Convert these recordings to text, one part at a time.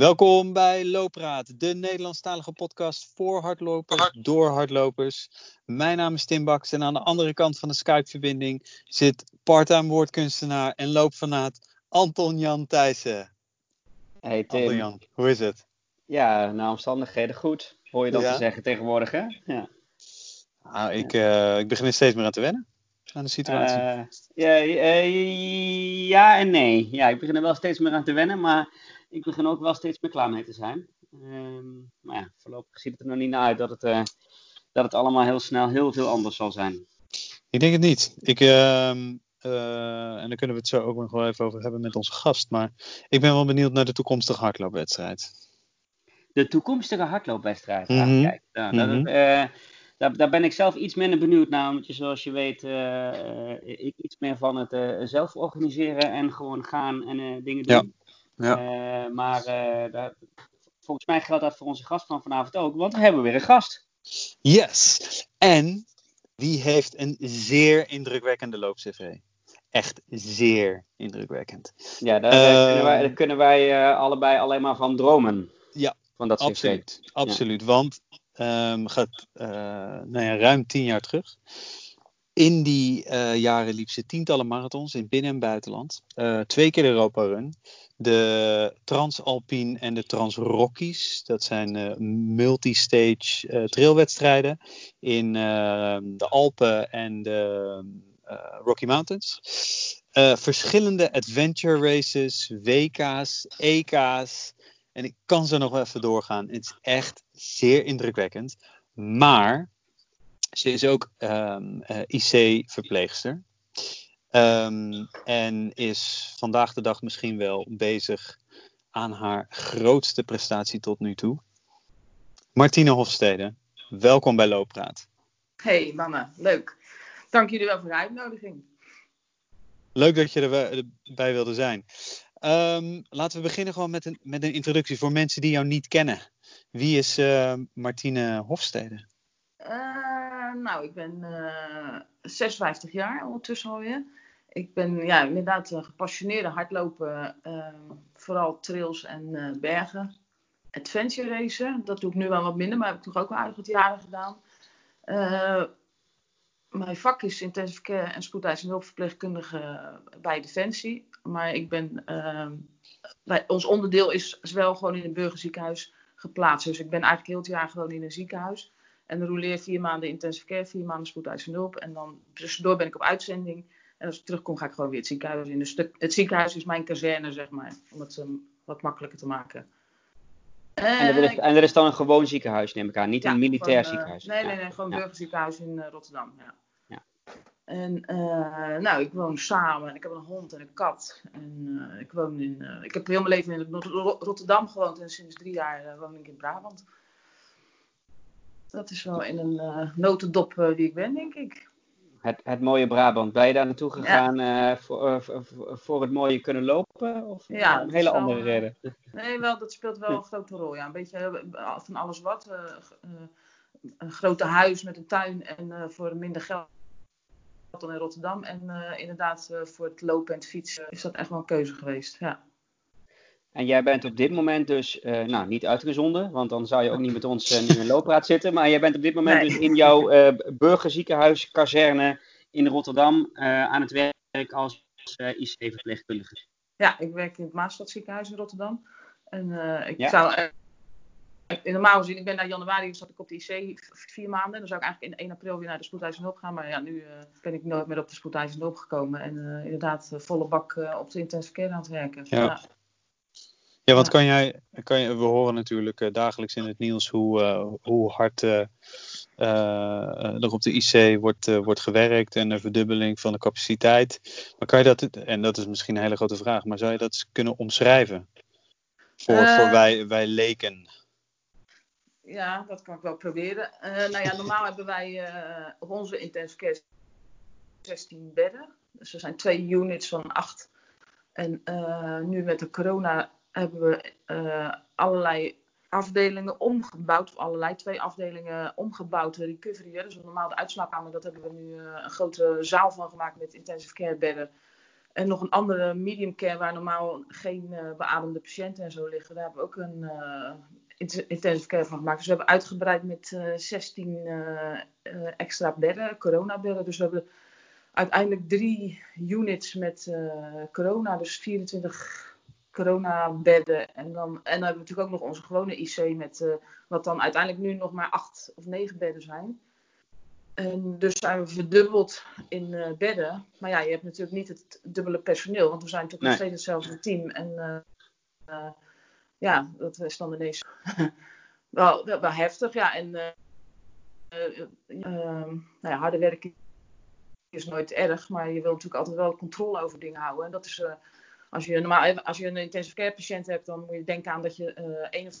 Welkom bij Loopraad, de Nederlandstalige podcast voor hardlopers, door hardlopers. Mijn naam is Tim Baks en aan de andere kant van de Skype-verbinding zit parttime woordkunstenaar en loopfanaat Anton Jan Thijssen. Hey Tim. Anton Jan, hoe is het? Ja, naar omstandigheden goed, hoor je dat Ja? te zeggen tegenwoordig, hè? Ja. Nou, ik, eh, ik begin er steeds meer aan te wennen, aan de situatie. Eh, ja, eh, ja en nee. Ja, ik begin er wel steeds meer aan te wennen, maar ik begin ook wel steeds meer klaar mee te zijn. Ehm, maar ja, voorlopig ziet het er nog niet naar uit dat het, eh, dat het allemaal heel snel heel veel anders zal zijn. Ik denk het niet. Ik, ehm, eh, en daar kunnen we het zo ook nog wel even over hebben met onze gast. Maar ik ben wel benieuwd naar de toekomstige hardloopwedstrijd. De toekomstige hardloopwedstrijd. Mhm. Ah, kijk, nou, Mhm. eh, daar, daar ben ik zelf iets minder benieuwd naar, omdat je zoals je weet, ik iets meer van het zelf organiseren en gewoon gaan en dingen doen. Ja. Eh, maar eh, daar- volgens mij geldt dat voor onze gast van vanavond ook, want we hebben weer een gast. Yes! En die heeft een zeer indrukwekkende loop-CV. Echt zeer indrukwekkend. Ja, daar, Eh, daar kunnen wij, daar kunnen wij eh, allebei alleen maar van dromen. Ja, Van dat cv. Absoluut, absoluut. Want ehm gaat nou ja, ruim tien jaar terug. In die jaren liep ze tientallen marathons in binnen- en buitenland. Twee keer de Europa Run. De Transalpine en de Transrockies. Dat zijn eh, multistage eh trailwedstrijden in eh, de Alpen en de Rocky Mountains. Verschillende adventure races, WK's, EK's. En ik kan zo nog even doorgaan. Het is echt zeer indrukwekkend. Maar ze is ook ehm, eh, IC-verpleegster. Ehm, en is vandaag de dag misschien wel bezig aan haar grootste prestatie tot nu toe. Martine Hofstede, welkom bij Looppraat. Hey mannen, leuk. Dank jullie wel voor de uitnodiging. Leuk dat je er- erbij wilde zijn. Ehm, laten we beginnen gewoon met een, met een introductie voor mensen die jou niet kennen. Wie is eh, Martine Hofstede? Eh, nou, ik ben eh 56 jaar ondertussen alweer. Ik ben ja, inderdaad een gepassioneerde hardlopen, eh, vooral trails en eh, bergen. Adventure racen, dat doe ik nu wel wat minder, maar heb ik toch ook wel aardig wat jaren gedaan. Eh, mijn vak is intensive care en spoedeisende hulpverpleegkundige bij Defensie. Maar ik ben, eh, bij, ons onderdeel is wel gewoon in een burgerziekenhuis geplaatst. Dus ik ben eigenlijk heel het jaar gewoon in een ziekenhuis. En roleer vier maanden intensive care, vier maanden spoedeisende hulp. En dan tussendoor ben ik op uitzending. En als ik terugkom ga ik gewoon weer het ziekenhuis in. Dus de- het ziekenhuis is mijn kazerne, zeg maar. Om het ehm, wat makkelijker te maken. En dat, is, Eh, en dat is dan een gewoon ziekenhuis, neem ik aan. Niet ja, een militair gewoon, eh, ziekenhuis. Nee, nee, nee. Gewoon Ja. burgerziekenhuis in eh, Rotterdam. Ja. Ja. En nou, ik woon samen. En ik heb een hond en een kat. En ik woon in. ik heb heel mijn leven in Rot- Rot- Rotterdam gewoond. En sinds drie jaar woon ik in Brabant. Dat is wel in een notendop wie ik ben, denk ik. Het, het mooie Brabant. Ben je daar naartoe gegaan eh, voor, eh, voor, voor het mooie kunnen lopen? Of Ja, dat een hele wel, andere eh, reden? Nee, wel, dat speelt wel een grote rol. Ja. Een beetje eh, van alles wat. eh, eh, een grote huis met een tuin en eh, voor minder geld dan in Rotterdam. En eh, inderdaad, eh, voor het lopen en het fietsen is dat echt wel een keuze geweest. Ja. En jij bent op dit moment dus, eh, nou niet uitgezonden, want dan zou je ook niet met ons eh, in looppraat zitten. Maar jij bent op dit moment Nee. dus in jouw eh burgerziekenhuis, kazerne in Rotterdam aan het werk als eh, IC-verpleegkundige. ja, ik werk in het Maastad ziekenhuis in Rotterdam. En eh, ik Ja. zou... eh, in normaal gezien, ik ben naar januari, zat ik op de IC vier maanden. Dan zou ik eigenlijk in 1 april weer naar de spoedeisende hulp gaan. Maar ja, nu eh, ben ik nooit meer op de spoedeisende hulp gekomen. En eh, inderdaad, eh, volle bak eh, op de intensive care aan het werken. Ja. Ja, want kan jij, kan je, we horen natuurlijk eh, dagelijks in het nieuws hoe, eh, hoe hard eh, er op de IC wordt, wordt gewerkt en de verdubbeling van de capaciteit. Maar kan je dat, en dat is misschien een hele grote vraag, maar zou je dat kunnen omschrijven? Voor, voor wij, wij leken. Ja, dat kan ik wel proberen. Nou ja, normaal hebben wij op onze intensive care 16 bedden. Dus er zijn twee units van acht. En nu met de corona hebben we eh, allerlei afdelingen omgebouwd. Of allerlei twee afdelingen omgebouwd. De recovery, hè, dus normaal de uitslaapkamer, dat hebben we nu eh, een grote zaal van gemaakt met intensive care bedden. En nog een andere medium care waar normaal geen beademde patiënten en zo liggen. Daar hebben we ook een intensive care van gemaakt. Dus we hebben uitgebreid met 16 extra bedden, coronabedden. Dus we hebben uiteindelijk drie units met corona, dus 24 coronabedden. En dan, en dan hebben we natuurlijk ook nog onze gewone IC met, uh, wat dan uiteindelijk nu nog maar acht of negen bedden zijn. En dus zijn we verdubbeld in uh, bedden. Maar ja, je hebt natuurlijk niet het dubbele personeel, want we zijn natuurlijk nog steeds hetzelfde team. En uh, ja, dat is dan ineens wel, wel, wel, heftig. Ja, en nou ja, harde werken is nooit erg, maar je wilt natuurlijk altijd wel controle over dingen houden. En dat is als je, normaal, als je een intensive care patiënt hebt, dan moet je denken aan dat je uh, één of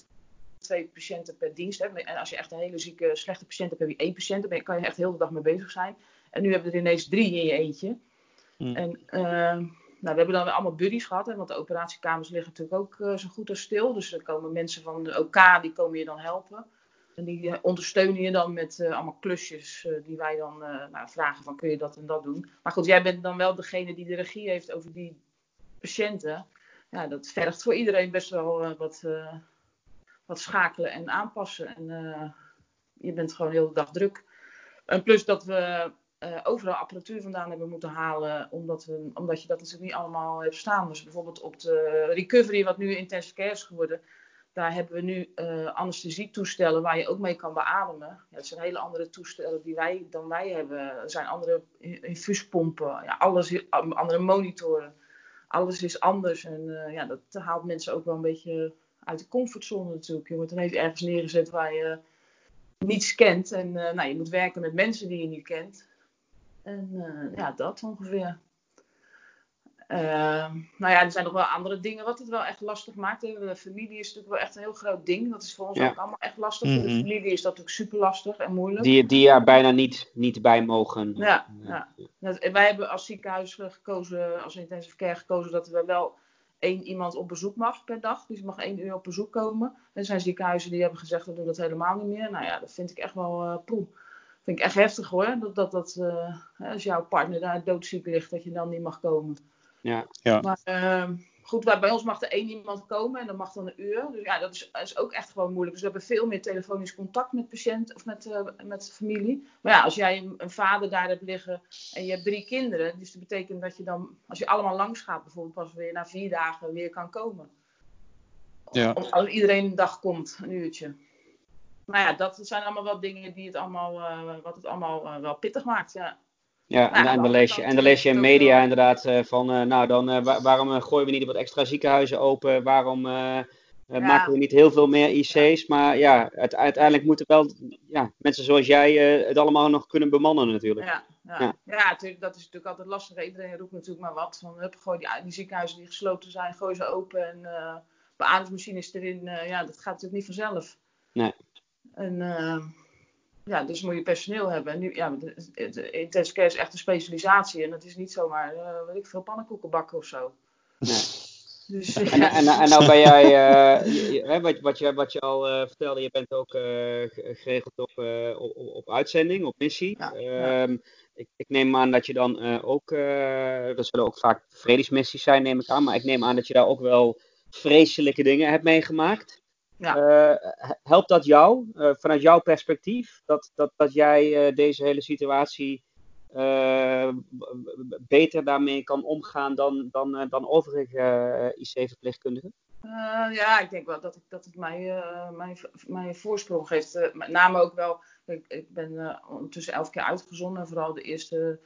twee patiënten per dienst hebt. En als je echt een hele zieke, slechte patiënt hebt, heb je één patiënt. Dan kan je echt heel de dag mee bezig zijn. En nu hebben we er ineens drie in je eentje. Hmm. En uh, nou, we hebben dan weer allemaal buddies gehad. Hè, want de operatiekamers liggen natuurlijk ook uh, zo goed als stil. Dus er komen mensen van de OK, die komen je dan helpen. En die ondersteunen je dan met uh, allemaal klusjes uh, die wij dan uh, nou, vragen van kun je dat en dat doen. Maar goed, jij bent dan wel degene die de regie heeft over die patiënten. Ja, dat vergt voor iedereen best wel uh, wat, uh, wat schakelen en aanpassen. En uh, je bent gewoon heel de dag druk. En plus dat we overal apparatuur vandaan hebben moeten halen, omdat, we, omdat je dat natuurlijk niet allemaal hebt staan. Dus bijvoorbeeld op de recovery, wat nu intensive care is geworden, daar hebben we nu uh, anesthesietoestellen waar je ook mee kan beademen. Ja, dat zijn hele andere toestellen die wij, dan wij hebben. Er zijn andere infuuspompen, ja, alles, andere monitoren alles is anders. En uh, ja, dat haalt mensen ook wel een beetje uit de comfortzone natuurlijk. Je wordt dan even ergens neergezet waar je niets kent. En uh, nou, je moet werken met mensen die je niet kent. En uh, ja, dat ongeveer. Uh, nou ja, er zijn nog wel andere dingen wat het wel echt lastig maakt. De familie is natuurlijk wel echt een heel groot ding. Dat is voor ons ja. ook allemaal echt lastig. Mm -hmm. Voor de familie is dat natuurlijk super lastig en moeilijk. Die, die er bijna niet, niet bij mogen. Ja, ja. ja. wij hebben als ziekenhuis gekozen, als intensive care gekozen, dat er wel één iemand op bezoek mag per dag. Dus mag één uur op bezoek komen. Er zijn ziekenhuizen die hebben gezegd, we doen dat helemaal niet meer. Nou ja, dat vind ik echt wel uh, vind ik echt heftig hoor. Dat, dat, dat uh, als jouw partner daar doodziek ligt, dat je dan niet mag komen. Ja. ja. Maar uh, goed, waar, bij ons mag er één iemand komen en dat mag dan een uur. Dus ja, dat is, is ook echt gewoon moeilijk. Dus we hebben veel meer telefonisch contact met patiënt of met, uh, met familie. Maar ja, als jij een, een, vader daar hebt liggen en je hebt drie kinderen, dus dat betekent dat je dan, als je allemaal langs gaat, bijvoorbeeld pas weer na vier dagen weer kan komen. Ja. Of als iedereen een dag komt, een uurtje. Maar ja, dat zijn allemaal wel dingen die het allemaal, uh, wat het allemaal wel pittig maakt. Ja. Ja, en, en, dan lees je, en dan lees je in media inderdaad uh, van, uh, nou dan, uh, waar, waarom gooien we niet wat extra ziekenhuizen open? Waarom ja. maken we niet heel veel meer IC's? Maar ja, het, uiteindelijk moeten wel ja, mensen zoals jij het allemaal nog kunnen bemannen natuurlijk. Ja, ja. ja. dat is natuurlijk altijd lastig. Iedereen roept natuurlijk maar wat. Van, hup, gooi die, die ziekenhuizen die gesloten zijn, gooi ze open en beademingsmachines erin. ja, dat gaat natuurlijk niet vanzelf. Nee. En ja, dus moet je personeel hebben. En nu, ja, intensive care is echt een specialisatie. En dat is niet zomaar, uh, weet ik veel, pannenkoeken bakken of zo. Nee. Dus, en, ja. en, en, nou ben jij, uh, je, wat, wat, je, wat je al uh, vertelde, je bent ook geregeld op, op, op, uitzending, op missie. Ja, ja. Um, ik, ik, neem aan dat je dan ook, er zullen ook vaak vredesmissies zijn, neem ik aan. Maar ik neem aan dat je daar ook wel vreselijke dingen hebt meegemaakt. Ja. Uh, helpt dat jou, uh, vanuit jouw perspectief, dat, dat, dat jij uh, deze hele situatie beter daarmee kan omgaan dan, dan, dan overige IC-verpleegkundigen? ja, ik denk wel dat, ik, dat het mij, mijn, mijn voorsprong geeft. met name ook wel, ik, ik ben ondertussen elf keer uitgezonden, vooral de eerste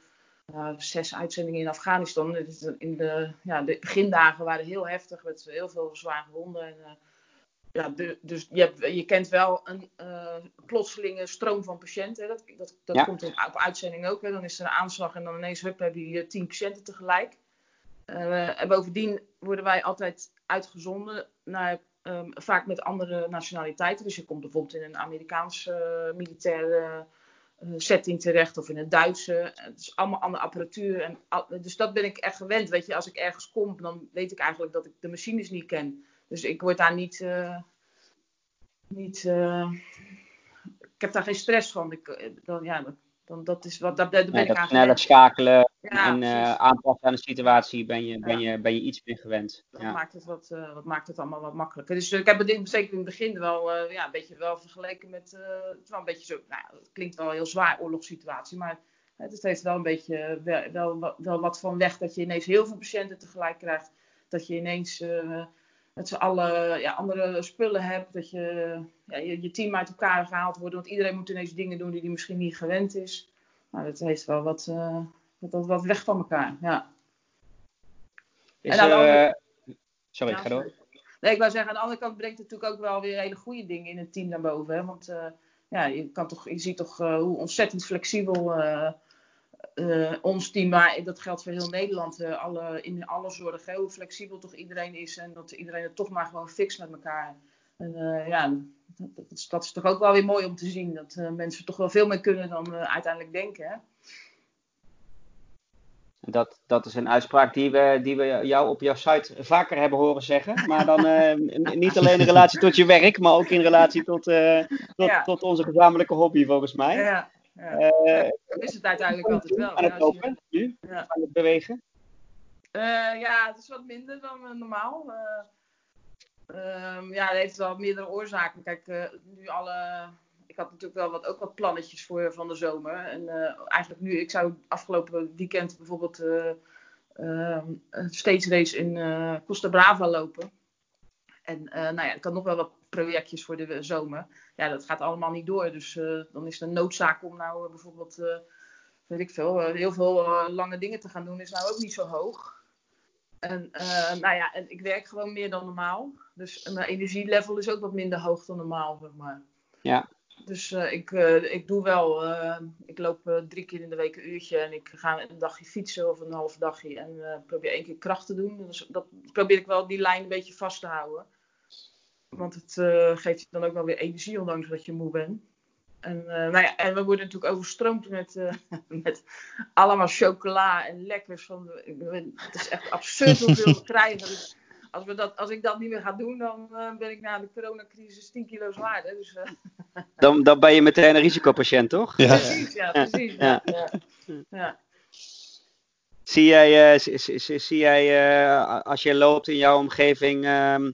zes uitzendingen in Afghanistan. In de, ja, de begindagen waren heel heftig, met heel veel zware wonden. En, ja, de, dus je, hebt, je kent wel een uh, plotselinge stroom van patiënten. Dat, dat, dat ja. komt in, op uitzending ook. Hè. Dan is er een aanslag en dan ineens hup, heb je tien patiënten tegelijk. Uh, en bovendien worden wij altijd uitgezonden naar, um, vaak met andere nationaliteiten. Dus je komt bijvoorbeeld in een Amerikaanse uh, militaire setting terecht of in een Duitse. Het is allemaal andere apparatuur. En, dus dat ben ik echt gewend. Weet je, als ik ergens kom, dan weet ik eigenlijk dat ik de machines niet ken. Dus ik word daar niet. Uh, niet uh, ik heb daar geen stress van. Ik, dan, ja, dan, dat is wat, daar, daar ben nee, ik aan sneller schakelen. Ja, en uh, aanpassen aan de situatie ben je, ben, je, ben je iets meer gewend. Dat, maakt het wat, wat maakt het allemaal wat makkelijker. Dus ik heb het in, zeker in het begin wel, ja, een beetje wel vergeleken met. het is wel een beetje zo. Nou, het klinkt wel heel zwaar, oorlogssituatie. Maar het heeft wel een beetje wel, wel, wel, wat van weg dat je ineens heel veel patiënten tegelijk krijgt. Dat je ineens met z'n allen ja, andere spullen hebt. Dat je, ja, je, je team uit elkaar gehaald wordt. Want iedereen moet ineens dingen doen die hij misschien niet gewend is. Nou, dat heeft wel wat dat wat weg van elkaar, ja. Is, en andere... Sorry, ga door. Nee, ik wou zeggen, aan de andere kant brengt het natuurlijk ook wel weer hele goede dingen in het team naar boven. Hè? Want uh, ja, je, kan toch, je ziet toch uh, hoe ontzettend flexibel uh, ons team, maar dat geldt voor heel Nederland, alle, in alle zorg, hè? hoe flexibel toch iedereen is en dat iedereen het toch maar gewoon fixt met elkaar. En ja, dat, dat, is, dat, is, toch ook wel weer mooi om te zien, dat mensen toch wel veel meer kunnen dan uiteindelijk denken. Hè? Dat, dat is een uitspraak die we, die we jou op jouw site vaker hebben horen zeggen. Maar dan niet alleen in relatie tot je werk, maar ook in relatie tot, tot, tot, onze gezamenlijke hobby, volgens mij. Ja, ja. Uh, is het uiteindelijk altijd wel. Aan het lopen nu? Ja. Aan het bewegen? ja, het is wat minder dan normaal. Um, ja, het heeft wel meerdere oorzaken. Kijk, nu alle ik had natuurlijk wel wat, ook wat plannetjes voor van de zomer. En uh, eigenlijk nu, ik zou afgelopen weekend bijvoorbeeld uh, uh, een stage race in Costa Brava lopen. En nou ja, ik had nog wel wat projectjes voor de zomer. Ja, dat gaat allemaal niet door. Dus dan is het een noodzaak om nou bijvoorbeeld, weet ik veel, heel veel lange dingen te gaan doen. Is nou ook niet zo hoog. En nou ja, en ik werk gewoon meer dan normaal. Dus mijn energielevel is ook wat minder hoog dan normaal, zeg maar. Ja. Dus ik, ik doe wel, ik loop drie keer in de week een uurtje en ik ga een dagje fietsen of een half dagje en probeer één keer kracht te doen. Dus dat probeer ik wel die lijn een beetje vast te houden. Want het geeft je dan ook wel weer energie, ondanks dat je moe bent. En, nou ja, en we worden natuurlijk overstroomd met, met allemaal chocola en lekkers. Van, het is echt absurd hoeveel we krijgen. Dus als, we dat, als ik dat niet meer ga doen, dan uh, ben ik na de coronacrisis 10 kilo zwaarder. Dus, uh... dan, dan ben je meteen een risicopatiënt, toch? Ja. Precies, ja, precies. Ja. ja. ja. Zie jij, uh, zie, zie, zie jij als je loopt in jouw omgeving, ehm,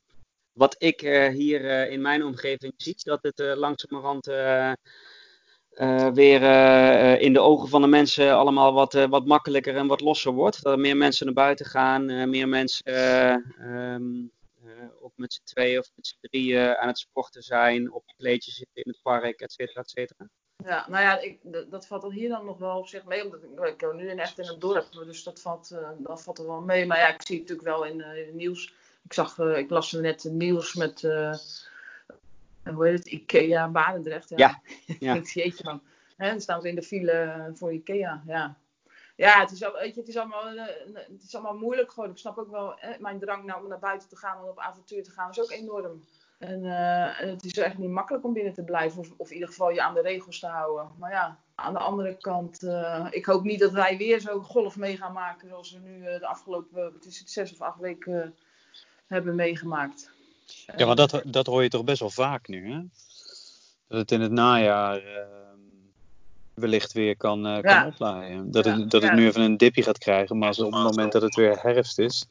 wat ik hier in mijn omgeving zie, dat het langzamerhand uh, weer uh, in de ogen van de mensen allemaal wat, uh, wat makkelijker en wat losser wordt. Dat er meer mensen naar buiten gaan, meer mensen um, ook met z'n tweeën of met z'n drieën aan het sporten zijn, op kleedjes zitten in het park, et cetera, et cetera. Ja, nou ja, ik, dat valt dan hier dan nog wel op zich mee, omdat ik, ik nu in echt in het dorp, dus dat valt, dat valt er wel mee. Maar ja, ik zie het natuurlijk wel in, in het nieuws. Ik zag, ik las net nieuws met hoe heet het, Ikea Barendrecht. Ja, ja. ja. Jeetje man. dan staan ze in de file voor Ikea. Ja, ja het, is, al, weet je, het, is allemaal, eh, het is allemaal moeilijk geworden. Ik snap ook wel, hè, mijn drang nou om naar buiten te gaan en op avontuur te gaan is ook enorm. En uh, het is echt niet makkelijk om binnen te blijven, of, of, in ieder geval je aan de regels te houden. Maar ja, aan de andere kant, uh, ik hoop niet dat wij weer zo'n golf mee gaan maken zoals we nu uh, de afgelopen het is het, zes of acht weken hebben meegemaakt. Ja, maar dat, dat hoor je toch best wel vaak nu, hè? Dat het in het najaar uh, wellicht weer kan, uh, kan oplaaien. Dat, het, dat het nu even een dipje gaat krijgen, maar op het moment dat het weer herfst is.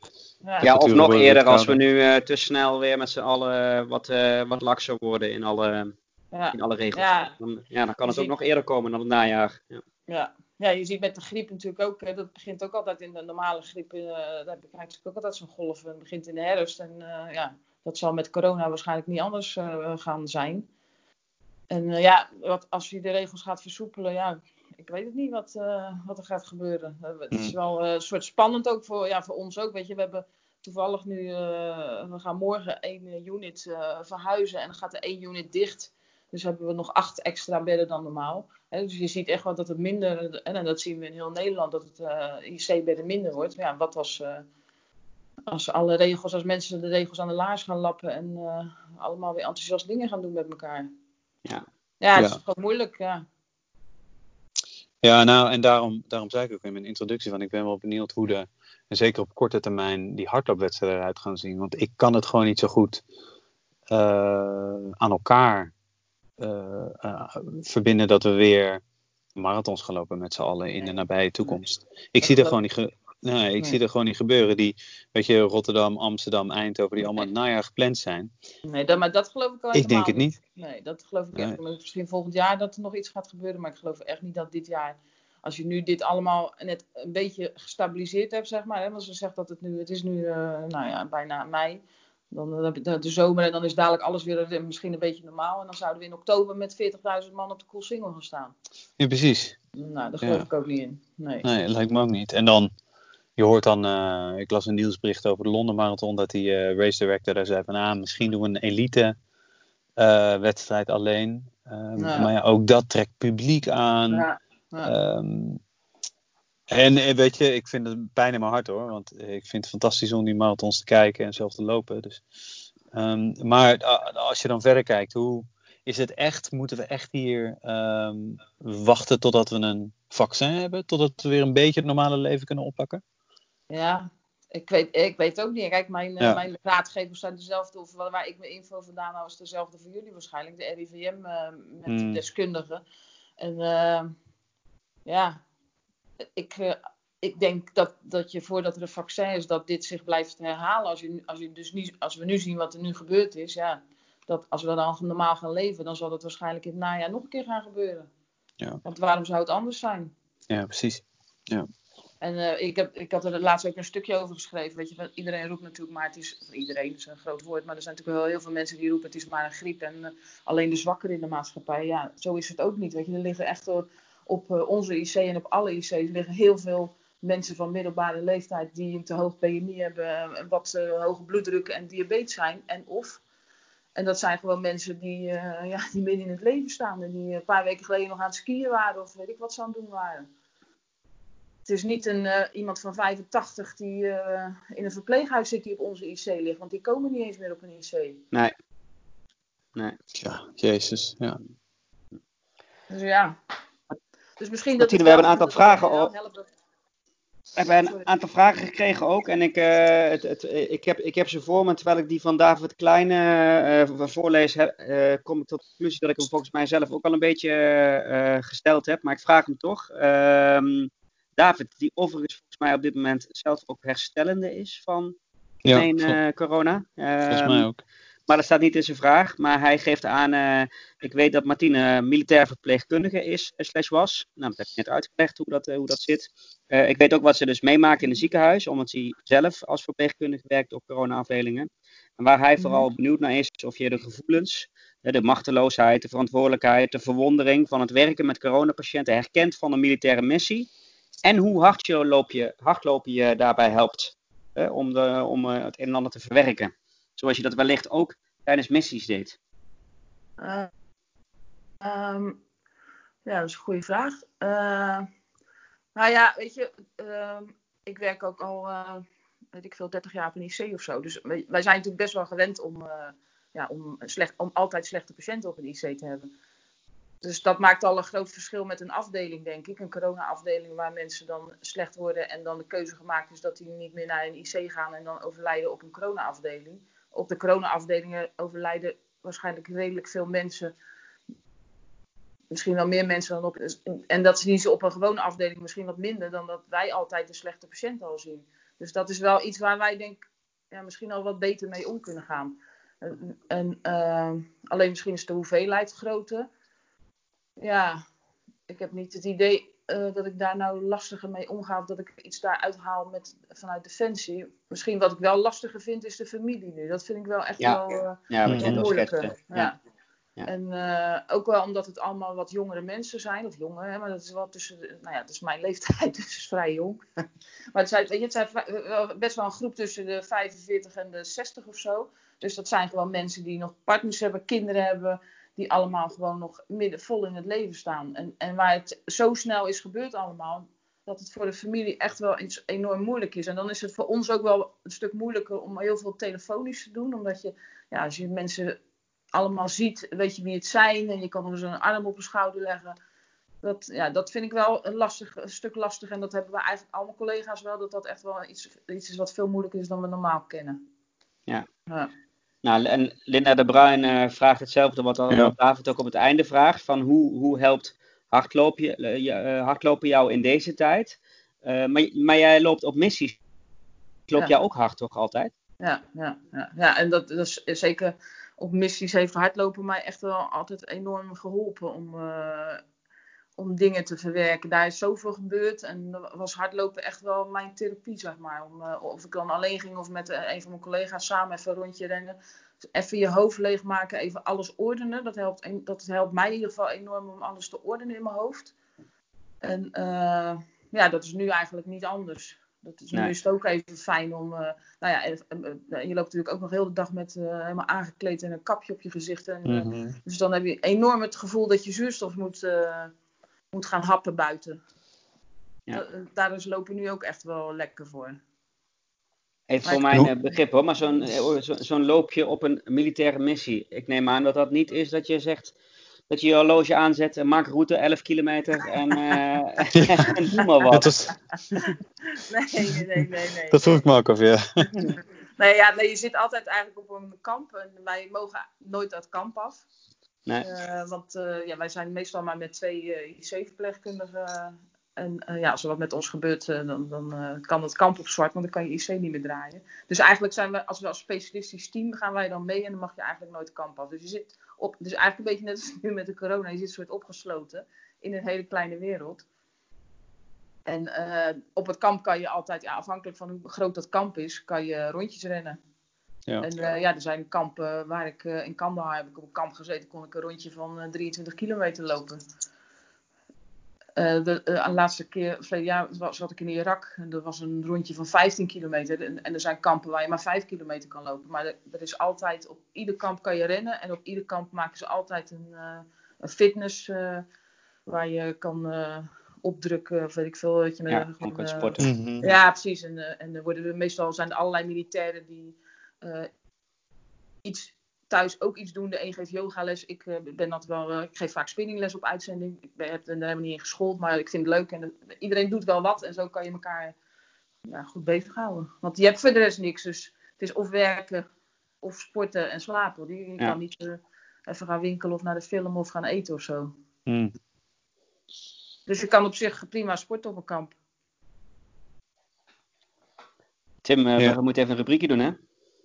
Ja, of nog eerder als we nu uh, te snel weer met z'n allen wat, wat lakser worden in alle, in alle regels. Ja. Dan, ja, dan kan het ook nog eerder komen dan het najaar. Ja. Ja. Je ziet met de griep natuurlijk ook, hè, dat begint ook altijd in de normale griep. Uh, daar heb ik eigenlijk ook altijd zo'n golf. Het begint in de herfst en uh, ja, dat zal met corona waarschijnlijk niet anders uh, gaan zijn. En ja, wat, als je de regels gaat versoepelen, ja, ik weet het niet wat, wat er gaat gebeuren. het is hmm. wel een soort spannend ook voor, ja, voor ons ook. Weet je, we hebben toevallig nu, we gaan morgen één unit verhuizen en dan gaat er één unit dicht. Dus hebben we nog acht extra bedden dan normaal. dus je ziet echt wel dat het minder, en dat zien we in heel Nederland, dat het IC-bedden minder wordt. Maar ja, wat was als alle regels, als mensen de regels aan de laars gaan lappen en uh, allemaal weer enthousiast dingen gaan doen met elkaar. Ja, ja het is gewoon moeilijk, ja. Ja, nou, en daarom, daarom zei ik ook in mijn introductie van ik ben wel benieuwd hoe de, en zeker op korte termijn, die hardloopwedstrijden eruit gaan zien. Want ik kan het gewoon niet zo goed uh, aan elkaar verbinden dat we weer marathons gaan lopen met z'n allen in de nabije toekomst. Ik zie er gewoon niet, ge- nee, ik Nee. zie er gewoon niet gebeuren. Die, weet je, Rotterdam, Amsterdam, Eindhoven, die allemaal het najaar gepland zijn. Nee, dat, maar dat geloof ik al Ik denk het niet. Nee, dat geloof ik echt. Misschien volgend jaar dat er nog iets gaat gebeuren, maar ik geloof echt niet dat dit jaar, als je nu dit allemaal net een beetje gestabiliseerd hebt, zeg maar, hè, want ze zegt dat het nu, het is nu, eh, nou ja, bijna mei, dan eh, heb je de, zomer en dan is dadelijk alles weer eh, misschien een beetje normaal en dan zouden we in oktober met 40.000 man op de Koolsingel gaan staan. Ja, precies. Nou, daar geloof Ja. ik ook niet in. Nee. Nee, lijkt me ook niet. En dan, je hoort dan, eh, ik las een nieuwsbericht over de Londen Marathon, dat die race director daar zei van, ah, misschien doen we een elite wedstrijd alleen. Ehm, Ja. Maar ja, ook dat trekt publiek aan. Ja, ja. En eh, weet je, ik vind het pijn in mijn hart hoor. Want eh, ik vind het fantastisch om die marathons te kijken en zelf te lopen. Dus. Ehm, maar eh, als je dan verder kijkt, hoe is het echt? Moeten we echt hier ehm, wachten totdat we een vaccin hebben? Totdat we weer een beetje het normale leven kunnen oppakken? Ja, ik weet, ik weet het ook niet. Kijk, mijn, Ja. mijn raadgevers zijn dezelfde, of waar ik mijn info vandaan haal, is dezelfde voor jullie waarschijnlijk. De RIVM eh, met Hmm. deskundigen. En ja, ik, eh, ik denk dat, dat je voordat er een vaccin is, dat dit zich blijft herhalen. Als, je, als, je dus niet, als we nu zien wat er nu gebeurd is, ja, dat als we dan normaal gaan leven, dan zal het waarschijnlijk in het najaar nog een keer gaan gebeuren. Ja. Want waarom zou het anders zijn? Ja, precies. En eh, ik, heb, ik had er laatst ook een stukje over geschreven. Weet je, iedereen roept natuurlijk, maar het is. Iedereen is een groot woord, maar er zijn natuurlijk wel heel veel mensen die roepen: het is maar een griep. En eh, alleen de zwakkeren in de maatschappij. Ja, zo is het ook niet. Weet je, er liggen echt eh, op eh, onze IC en op alle IC's liggen heel veel mensen van middelbare leeftijd die een te hoog BMI hebben, eh, wat eh, hoge bloeddruk en diabetes zijn. En of. En dat zijn gewoon mensen die, ja, die midden in het leven staan. En die een paar weken geleden nog aan het skiën waren. Of weet ik wat ze aan het doen waren. Het is niet een, iemand van 85 die in een verpleeghuis zit die op onze IC ligt. Want die komen niet eens meer op een IC. Nee. Nee. Ja, jezus. Ja. Dus ja. Dus misschien dat Martine, we hebben een aantal vragen al- We hebben een aantal vragen gekregen ook. En ik, eh, het, het, ik, heb, ik heb ze voor me. Terwijl ik die van David Kleine eh, voorlees, eh, kom ik tot de conclusie dat ik hem volgens mij zelf ook al een beetje gesteld heb. Maar ik vraag hem toch. Ehm, David, die overigens volgens mij op dit moment zelf ook herstellende is van Ja, mijn eh, corona. volgens Ehm, mij ook. Maar dat staat niet in zijn vraag. Maar hij geeft aan, eh, ik weet dat Martine militair verpleegkundige is, eh, slash was. Nou, dat heb ik net uitgelegd hoe dat, eh, hoe dat zit. Eh, ik weet ook wat ze dus meemaakt in een ziekenhuis, omdat hij zelf als verpleegkundige werkt op corona-afdelingen. En waar hij vooral benieuwd naar is, is of je de gevoelens, eh, de machteloosheid, de verantwoordelijkheid, de verwondering van het werken met coronapatiënten herkent van een militaire missie. En hoe hardloop je, hardlopen je daarbij helpt eh, om, de, om eh, het een en ander te verwerken. Zoals je dat wellicht ook tijdens missies deed. Eh, ehm, ja, dat is een goede vraag. Eh, nou ja, weet je, ehm, ik werk ook al, eh, weet ik veel, 30 jaar op een IC of zo. Dus wij zijn natuurlijk best wel gewend om, ja, om, slecht, om altijd slechte patiënten op een IC te hebben. Dus dat maakt al een groot verschil met een afdeling, denk ik. Een corona-afdeling waar mensen dan slecht worden en dan de keuze gemaakt is dat die niet meer naar een IC gaan en dan overlijden op een corona-afdeling. Op de corona-afdelingen overlijden waarschijnlijk redelijk veel mensen. Misschien wel meer mensen dan op. En dat zien ze op een gewone afdeling misschien wat minder dan dat wij altijd de slechte patiënt al zien. Dus dat is wel iets waar wij denk ja, misschien al wat beter mee om kunnen gaan. En, en, eh, alleen misschien is de hoeveelheid groter. Ja, ik heb niet het idee eh, dat ik daar nou lastiger mee omga of dat ik iets daar uithaal met, vanuit Defensie. Misschien wat ik wel lastiger vind is de familie nu. Dat vind ik wel echt Ja. wel, eh, Ja, Mhm. net al moeilijker. Ja. Ja. Ja. En eh, ook wel omdat het allemaal wat jongere mensen zijn, of jonger, hè, maar dat is wel tussen, de- nou ja, het is mijn leeftijd, dus is vrij jong. maar het zijn, weet je, het zijn wel- best wel een groep tussen de 45 en de 60 of zo. Dus dat zijn gewoon mensen die nog partners hebben, kinderen hebben, die allemaal gewoon nog midden vol in het leven staan. En, en waar het zo snel is gebeurd allemaal, dat het voor de familie echt wel iets enorm moeilijk is. En dan is het voor ons ook wel een stuk moeilijker om heel veel telefonisch te doen, omdat je, ja, als je mensen allemaal ziet, weet je wie het zijn en je kan er zo'n arm op een schouder leggen. Dat, ja, dat vind ik wel een, lastig, een stuk lastig en dat hebben we eigenlijk allemaal collega's wel, dat dat echt wel iets, iets is wat veel moeilijker is dan we normaal kennen. Ja. Ja. Nou, en Linda de Bruin eh, vraagt hetzelfde wat, al, Ja. David ook op het einde vraagt. Van hoe, hoe helpt hardloop je, uh, hardlopen jou in deze tijd. maar, maar jij loopt op missies. Loop jij ook hard toch altijd? Ja, ja, ja. ja en dat, dat is zeker op missies heeft hardlopen mij echt wel altijd enorm geholpen om, om dingen te verwerken. Daar is zoveel gebeurd en was hardlopen echt wel mijn therapie, zeg maar. Om, of ik dan alleen ging of met een van mijn collega's samen even een rondje rennen even je hoofd leegmaken, even alles ordenen. Dat helpt, dat helpt mij in ieder geval enorm om alles te ordenen in mijn hoofd. En uh, ja, dat is nu eigenlijk niet anders. Dat is, Nu is het ook even fijn om. Uh, nou ja, je loopt natuurlijk ook nog heel de dag met uh, helemaal aangekleed en een kapje op je gezicht. En, mm Dus dan heb je enorm het gevoel dat je zuurstof moet, moet gaan happen buiten. Ja. daar is lopen nu ook echt wel lekker voor. Even voor mijn eh, begrip hoor, maar zo'n eh, zo'n loopje op een militaire missie. Ik neem aan dat dat niet is dat je zegt dat je je horloge aanzet en maak route 11 kilometer en, uh, en maar wat. Is... nee, nee, nee, nee. Dat vroeg ik me ook af, ja. nee, ja, nee, je zit altijd eigenlijk op een kamp en wij mogen nooit dat kamp af. Uh, want uh, ja, wij zijn meestal maar met twee IC-verpleegkundigen en ja, als er wat met ons gebeurt, dan, dan kan het kamp op zwart, want dan kan je IC niet meer draaien. Dus eigenlijk zijn we, als we als specialistisch team, gaan wij dan mee en dan mag je eigenlijk nooit kamp af. Dus je zit op, dus eigenlijk een beetje net als nu met de corona, je zit soort opgesloten in een hele kleine wereld. En op het kamp kan je altijd, ja, afhankelijk van hoe groot dat kamp is, kan je rondjes rennen. Ja. En ja, er zijn kampen waar ik in Kandahar heb ik op een kamp gezeten, kon ik een rondje van 23 kilometer lopen. Uh, de, uh, laatste keer, verleden jaar, zat ik in Irak. En er was een rondje van 15 kilometer. En, en, er zijn kampen waar je maar 5 kilometer kan lopen. Maar er, er, is altijd, op ieder kamp kan je rennen. En op ieder kamp maken ze altijd een, uh, een fitness waar je kan opdrukken. Of weet ik veel. Dat je ja, gewoon sporten. Mm -hmm. Ja, precies. En, en er worden meestal zijn er allerlei militairen die iets thuis ook iets doen. De een geeft yogales. Ik uh, ben dat wel. Uh, ik geef vaak spinningles op uitzending. Ik ben, heb er helemaal niet in geschoold, maar ik vind het leuk. En iedereen doet wel wat. En zo kan je elkaar ja, goed bezighouden. Want je hebt verder niks. Dus het is of werken, of sporten en slapen. Je, kan niet uh, even gaan winkelen of naar de film of gaan eten of zo. Hmm. Dus je kan op zich prima sporten op een kamp. Tim, ja. we moeten even een rubriekje doen, hè?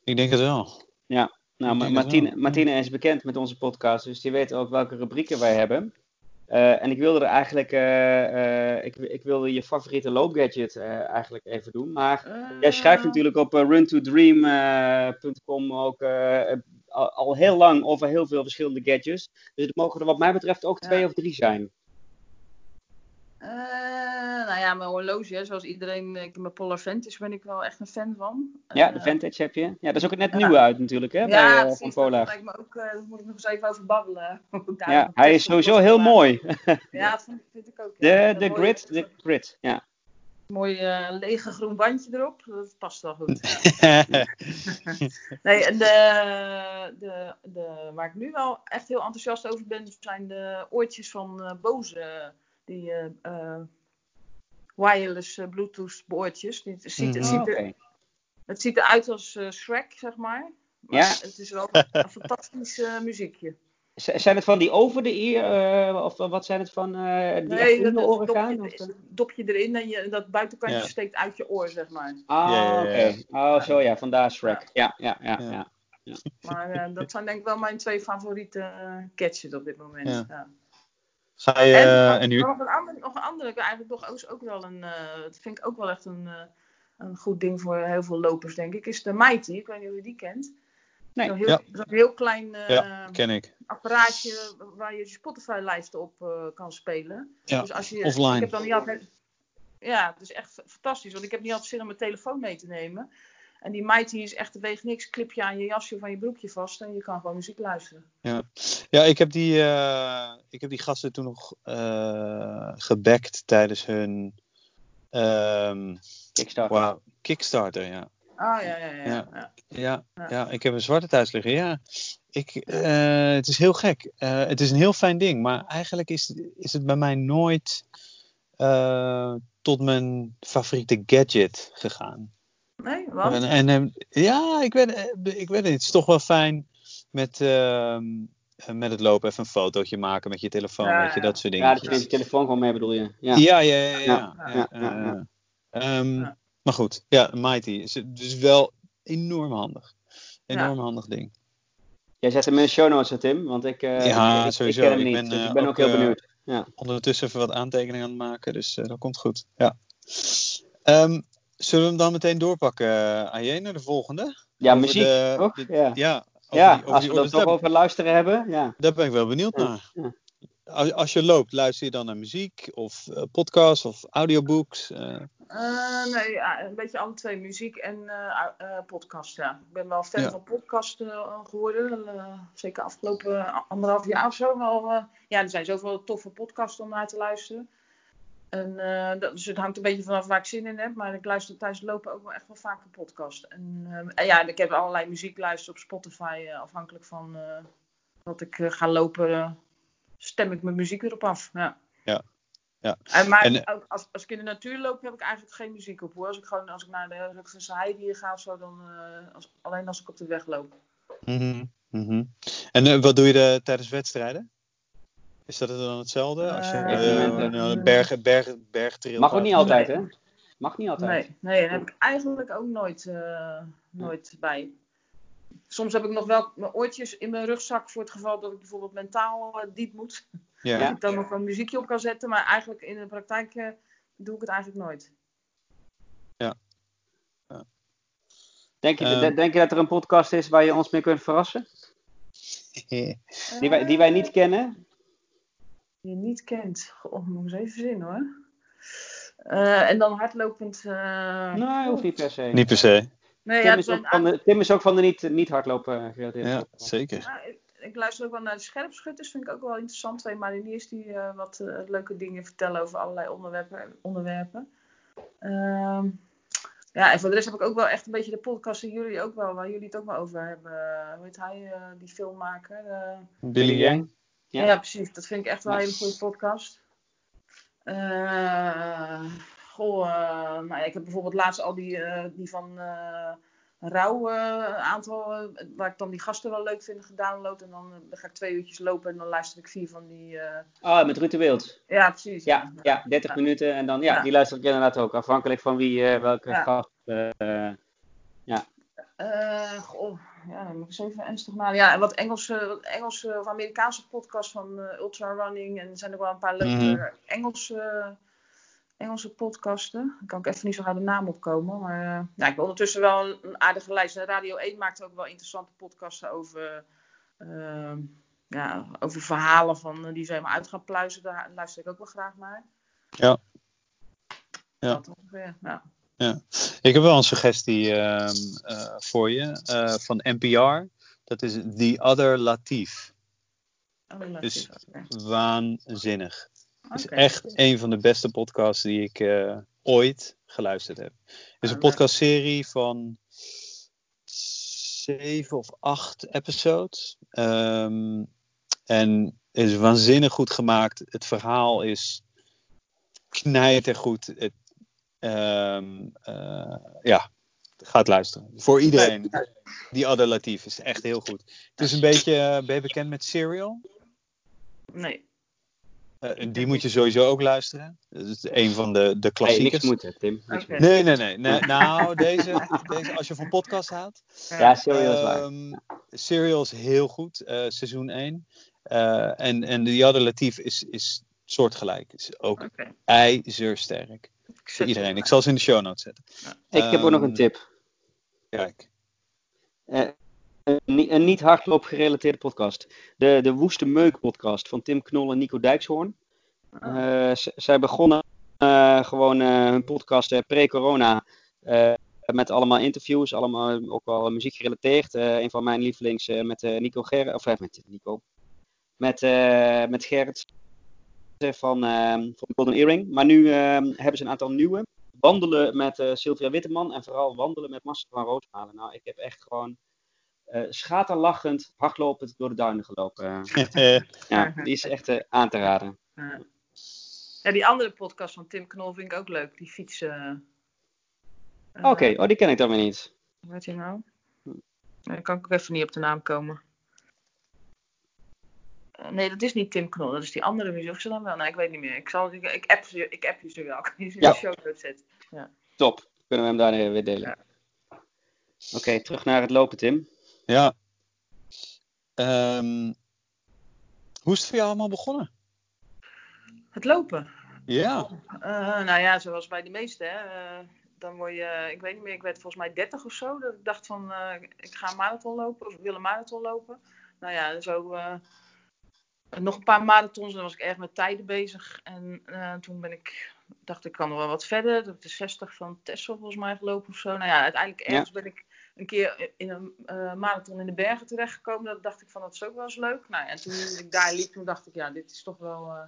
Ik denk het wel. Ja, nou, Martine, Martine is bekend met onze podcast, dus die weet ook welke rubrieken wij hebben. Uh, en ik wilde er eigenlijk, uh, uh, ik, ik, wilde je favoriete loopgadget eigenlijk even doen. Maar jij schrijft natuurlijk op runtodream.com ook al, al, heel lang over heel veel verschillende gadgets. Dus het mogen er wat mij betreft ook twee of drie zijn. Uh, nou ja, mijn horloge, zoals iedereen. Ik, mijn Polar Vantage ben ik wel echt een fan van. Ja, de Vantage heb je. Ja, dat is ook net ja. nieuwe uit natuurlijk, hè? Ja, bij, uh, van Polar. me ook, uh, daar moet ik nog eens even over babbelen. ja, hij is sowieso heel mooi. ja, dat vind, vind ik ook. De, de grid, de grid, ja. Mooi lege groen bandje erop, dat past wel goed. nee, en de, de, de, waar ik nu wel echt heel enthousiast over ben, zijn de oortjes van Boze die uh, wireless uh, Bluetooth boordjes. Het ziet, het, ziet er, het ziet eruit als Shrek, zeg maar. Maar ja. het is wel een fantastisch muziekje. Zijn het van die over de ear, of wat zijn het van die nee, in de oren gaan? Of? dopje erin en je, dat buitenkantje ja. steekt uit je oor, zeg maar. Ah, ja, oké. Okay. Oh, zo ja, vandaar Shrek. Ja, ja, ja. ja. Maar dat zijn denk ik wel mijn twee favoriete catches op dit moment. Ja. Ga je, en, en nu... nog, een andere, nog een andere, eigenlijk toch ook, ook wel een, uh, dat vind ik ook wel echt een, uh, een goed ding voor heel veel lopers, denk ik, is de Mighty. Ik weet niet of je die kent. Nee. Zo'n heel, ja. zo heel klein uh, ja, ken ik. apparaatje waar je je Spotify-lijsten op kan spelen. Ja, dus als je, offline. Ik heb dan niet altijd, ja, het is echt fantastisch, want ik heb niet altijd zin om mijn telefoon mee te nemen. En die Mighty is echt, weegt niks. Klip je aan je jasje van je broekje vast en je kan gewoon muziek luisteren. Ja, ja ik, heb die, uh, ik heb die gasten toen nog uh, gebackt tijdens hun um, Kickstarter. Wow, Kickstarter, ja. Oh ja, ja, ja. Ja, ja. ja, ja ik heb een zwarte thuis liggen, ja. Ik, uh, het is heel gek. het is een heel fijn ding, maar eigenlijk is, is het bij mij nooit tot mijn favoriete gadget gegaan. Nee, wat? En, en, ja, ik weet, ik weet het. Het is toch wel fijn met, uh, eh, met het lopen even een fotootje maken met je telefoon, Ja, weet je, ja. dat soort Ja, dingen. dat je neemt je telefoon gewoon mee bedoel je. Ja. Ja, ja, ja. ja, Ja, ja, ja, eh, ja, ja. ehm, Ja. Maar goed, ja, Mighty is dus wel enorm handig. Enorm handig ding. Jij zet hem in de show notes, hè, Tim, want ik, eh, Ja, ik, ik, sowieso. ik ken hem Ik niet, ben, dus eh, ik ben ook, ook, heel eh, benieuwd. Ja. Ondertussen even wat aantekeningen aan het maken, dus eh, dat komt goed. Ja. Ehm, zullen we hem dan meteen doorpakken, uh, AJ, naar de volgende? Ja, Over muziek, de- toch? de- ja, Ja, over ja die, over als die we orders. toch over luisteren hebben. Ja. daar ben ik wel benieuwd Ja, naar. ja. Als, als je loopt, luister je dan naar muziek of eh, podcasts of audiobooks? eh? Eh, nee, ja, een beetje alle twee. Muziek en eh, eh, podcast, ja. Ik ben wel fan Ja. van podcast eh, geworden. eh, zeker afgelopen anderhalf jaar of zo. Wel, eh, ja, er zijn zoveel toffe podcasts om naar te luisteren. En, eh, dat, dus het hangt een beetje vanaf waar ik zin in heb. Maar ik luister tijdens het lopen ook wel echt wel vaak een podcast. En, eh, en ja, ik heb allerlei muziek luisteren op Spotify. eh, afhankelijk van eh, wat ik ga lopen, stem ik mijn muziek erop af. Ja. Ja. Ja. En, maar En- ook als, als ik in de natuur loop, heb ik eigenlijk geen muziek op hoor. Als ik gewoon als ik naar de Rutgers Heide ga of zo, dan als, alleen als ik op de weg loop. Mhm, mhm. En wat doe je de, tijdens wedstrijden? Is dat dan hetzelfde? Als je Eh, eh, een eh, bergen, bergen, bergtrail Mag ook niet altijd, Nee. hè? Mag niet altijd. Nee, nee, daar heb ik eigenlijk ook nooit, eh, nooit bij. Soms heb ik nog wel mijn oortjes in mijn rugzak voor het geval dat ik bijvoorbeeld mentaal eh, diep moet. Ja. Dat ik dan nog een muziekje op kan zetten. Maar eigenlijk in de praktijk eh, doe ik het eigenlijk nooit. Denk, je, Ehm. de- denk je dat er een podcast is waar je ons mee kunt verrassen? Die wij, die wij niet kennen? Die je niet kent. Goh, moet ik eens even zien hoor. Eh, en dan hardlopend. eh, Nee, hoeft niet per se. Niet per se. Nee, Tim, ja, is ook van de, Tim is ook van de niet, niet hardlopen gerelateerde Ja, zeker. Ja, ik, ik luister ook wel naar de scherpschutters, vind ik ook wel interessant. Twee mariniers die eh, wat leuke dingen vertellen over allerlei onderwerpen. onderwerpen. Ehm, ja, en voor de rest heb ik ook wel echt een beetje de podcast die jullie ook wel, waar jullie het ook wel over hebben. Hoe heet hij, eh, die filmmaker? Eh, Billy Yang. Ja. ja. precies. Dat vind ik echt wel een hele goede podcast. Eh, goh, eh, nou ja, ik heb bijvoorbeeld laatst al die, eh, die van Rauw aantal, waar ik dan die gasten wel leuk vind, gedownload. En dan, dan ga ik twee uurtjes lopen en dan luister ik vier van die... Ah, met Ruud de Wild. Ja, precies. Ja, ja 30 Ja. minuten. En dan, ja, Ja. die luister ik inderdaad ook. Afhankelijk van wie, welke Ja. gast. Eh, goh, ja, dan moet ik eens even ernstig naar. Ja, en wat Engelse, wat Engelse of Amerikaanse podcasts van eh, Ultra Running. En er zijn ook wel een paar leuke Mhm. Engelse, Engelse podcasten. Daar kan ik even niet zo gauw de naam opkomen. Maar eh, ja, ik heb ondertussen wel een, een aardige lijst. En Radio 1 maakt ook wel interessante podcasten over, eh, ja, over verhalen van, eh, die ze helemaal uit gaan pluizen. Daar luister ik ook wel graag naar. Ja. Ja. Dat ongeveer, ja. Ik heb wel een suggestie ehm, eh, voor je eh, van NPR. Dat is The Other Latif. Oh, dat Dus-. Waanzinnig. Het is echt een van de beste podcasts die ik eh, ooit geluisterd heb. Het is een leuk. podcastserie van zeven of acht episodes. Ehm, en is waanzinnig goed gemaakt. Het verhaal is knijtergoed. Het, ehm, eh, ja, gaat luisteren. Voor iedereen. Die Other Latif is echt heel goed. Het is een beetje, eh, ben je bekend met Serial? Nee. Eh, die moet je sowieso ook luisteren. Dat is een van de, de nee, niks klassiekers. moeten, Tim. Niks Oké. moeten. nee, nee, nee, nee. Nou, deze, deze, als je van podcast houdt. Ja, serial is waar. Ehm, Serial is heel goed, eh, seizoen 1. Eh, en, en Other Latif is, is soortgelijk. Is ook ijzersterk. Ik Voor zet iedereen. Ik zal ze in de show notes zetten. Ik heb ook nog een Ehm, tip. Kijk. Eh, een, ni- een niet hardloop gerelateerde podcast. De, de Woeste Meuk podcast van Tim Knol en Nico Dijkshoorn. Z- zij begonnen eh, gewoon eh, hun podcast pre-corona. eh, met allemaal interviews, allemaal ook wel muziek gerelateerd. Eh, een van mijn lievelings eh, met eh, Nico Ger of met Nico. Met, eh, met Gerrit van, eh, van Golden Earring. Maar nu eh, hebben ze een aantal nieuwe. Wandelen met eh, Sylvia Witteman en vooral wandelen met Marcel van Roosmalen. Nou, ik heb echt gewoon eh schaterlachend, hardlopend door de duinen gelopen. Eh, ja, die is echt eh, aan te raden. Ja. Ja, die andere podcast van Tim Knol vind ik ook leuk. Die fietsen. eh, Oké, oh, die ken ik dan weer niet. Heet die nou? Dan kan ik ook even niet op de naam komen. Nee, dat is niet Tim Knol. Dat is die andere muziek. Of ze dan wel? Nee, ik weet niet meer. Ik, zal, ik, ik, app, je, ik app je ze wel. Ik in Ja. de show zetten. Ja. Top. Kunnen we hem daar weer delen. Ja. Oké, terug naar het lopen, Tim. Ja. Ehm, hoe is het voor jou allemaal begonnen? Het lopen. Ja. Eh, nou ja, zoals bij de meesten. Hè. Eh, dan word je, ik weet niet meer, ik werd volgens mij 30 of zo. Dat ik dacht van, eh, ik ga een marathon lopen. Of ik wil een marathon lopen. Nou ja, zo eh, nog een paar marathons. En dan was ik erg met tijden bezig. En eh, toen ben ik, dacht ik kan nog wel wat verder. Dat de 60 van Texel volgens mij gelopen of zo. Nou ja, uiteindelijk ergens ben ik een keer in een eh, marathon in de bergen terechtgekomen. Dat dacht ik van, dat is ook wel eens leuk. Nou ja, en toen ik daar liep, toen dacht ik, ja, dit is toch wel... eh,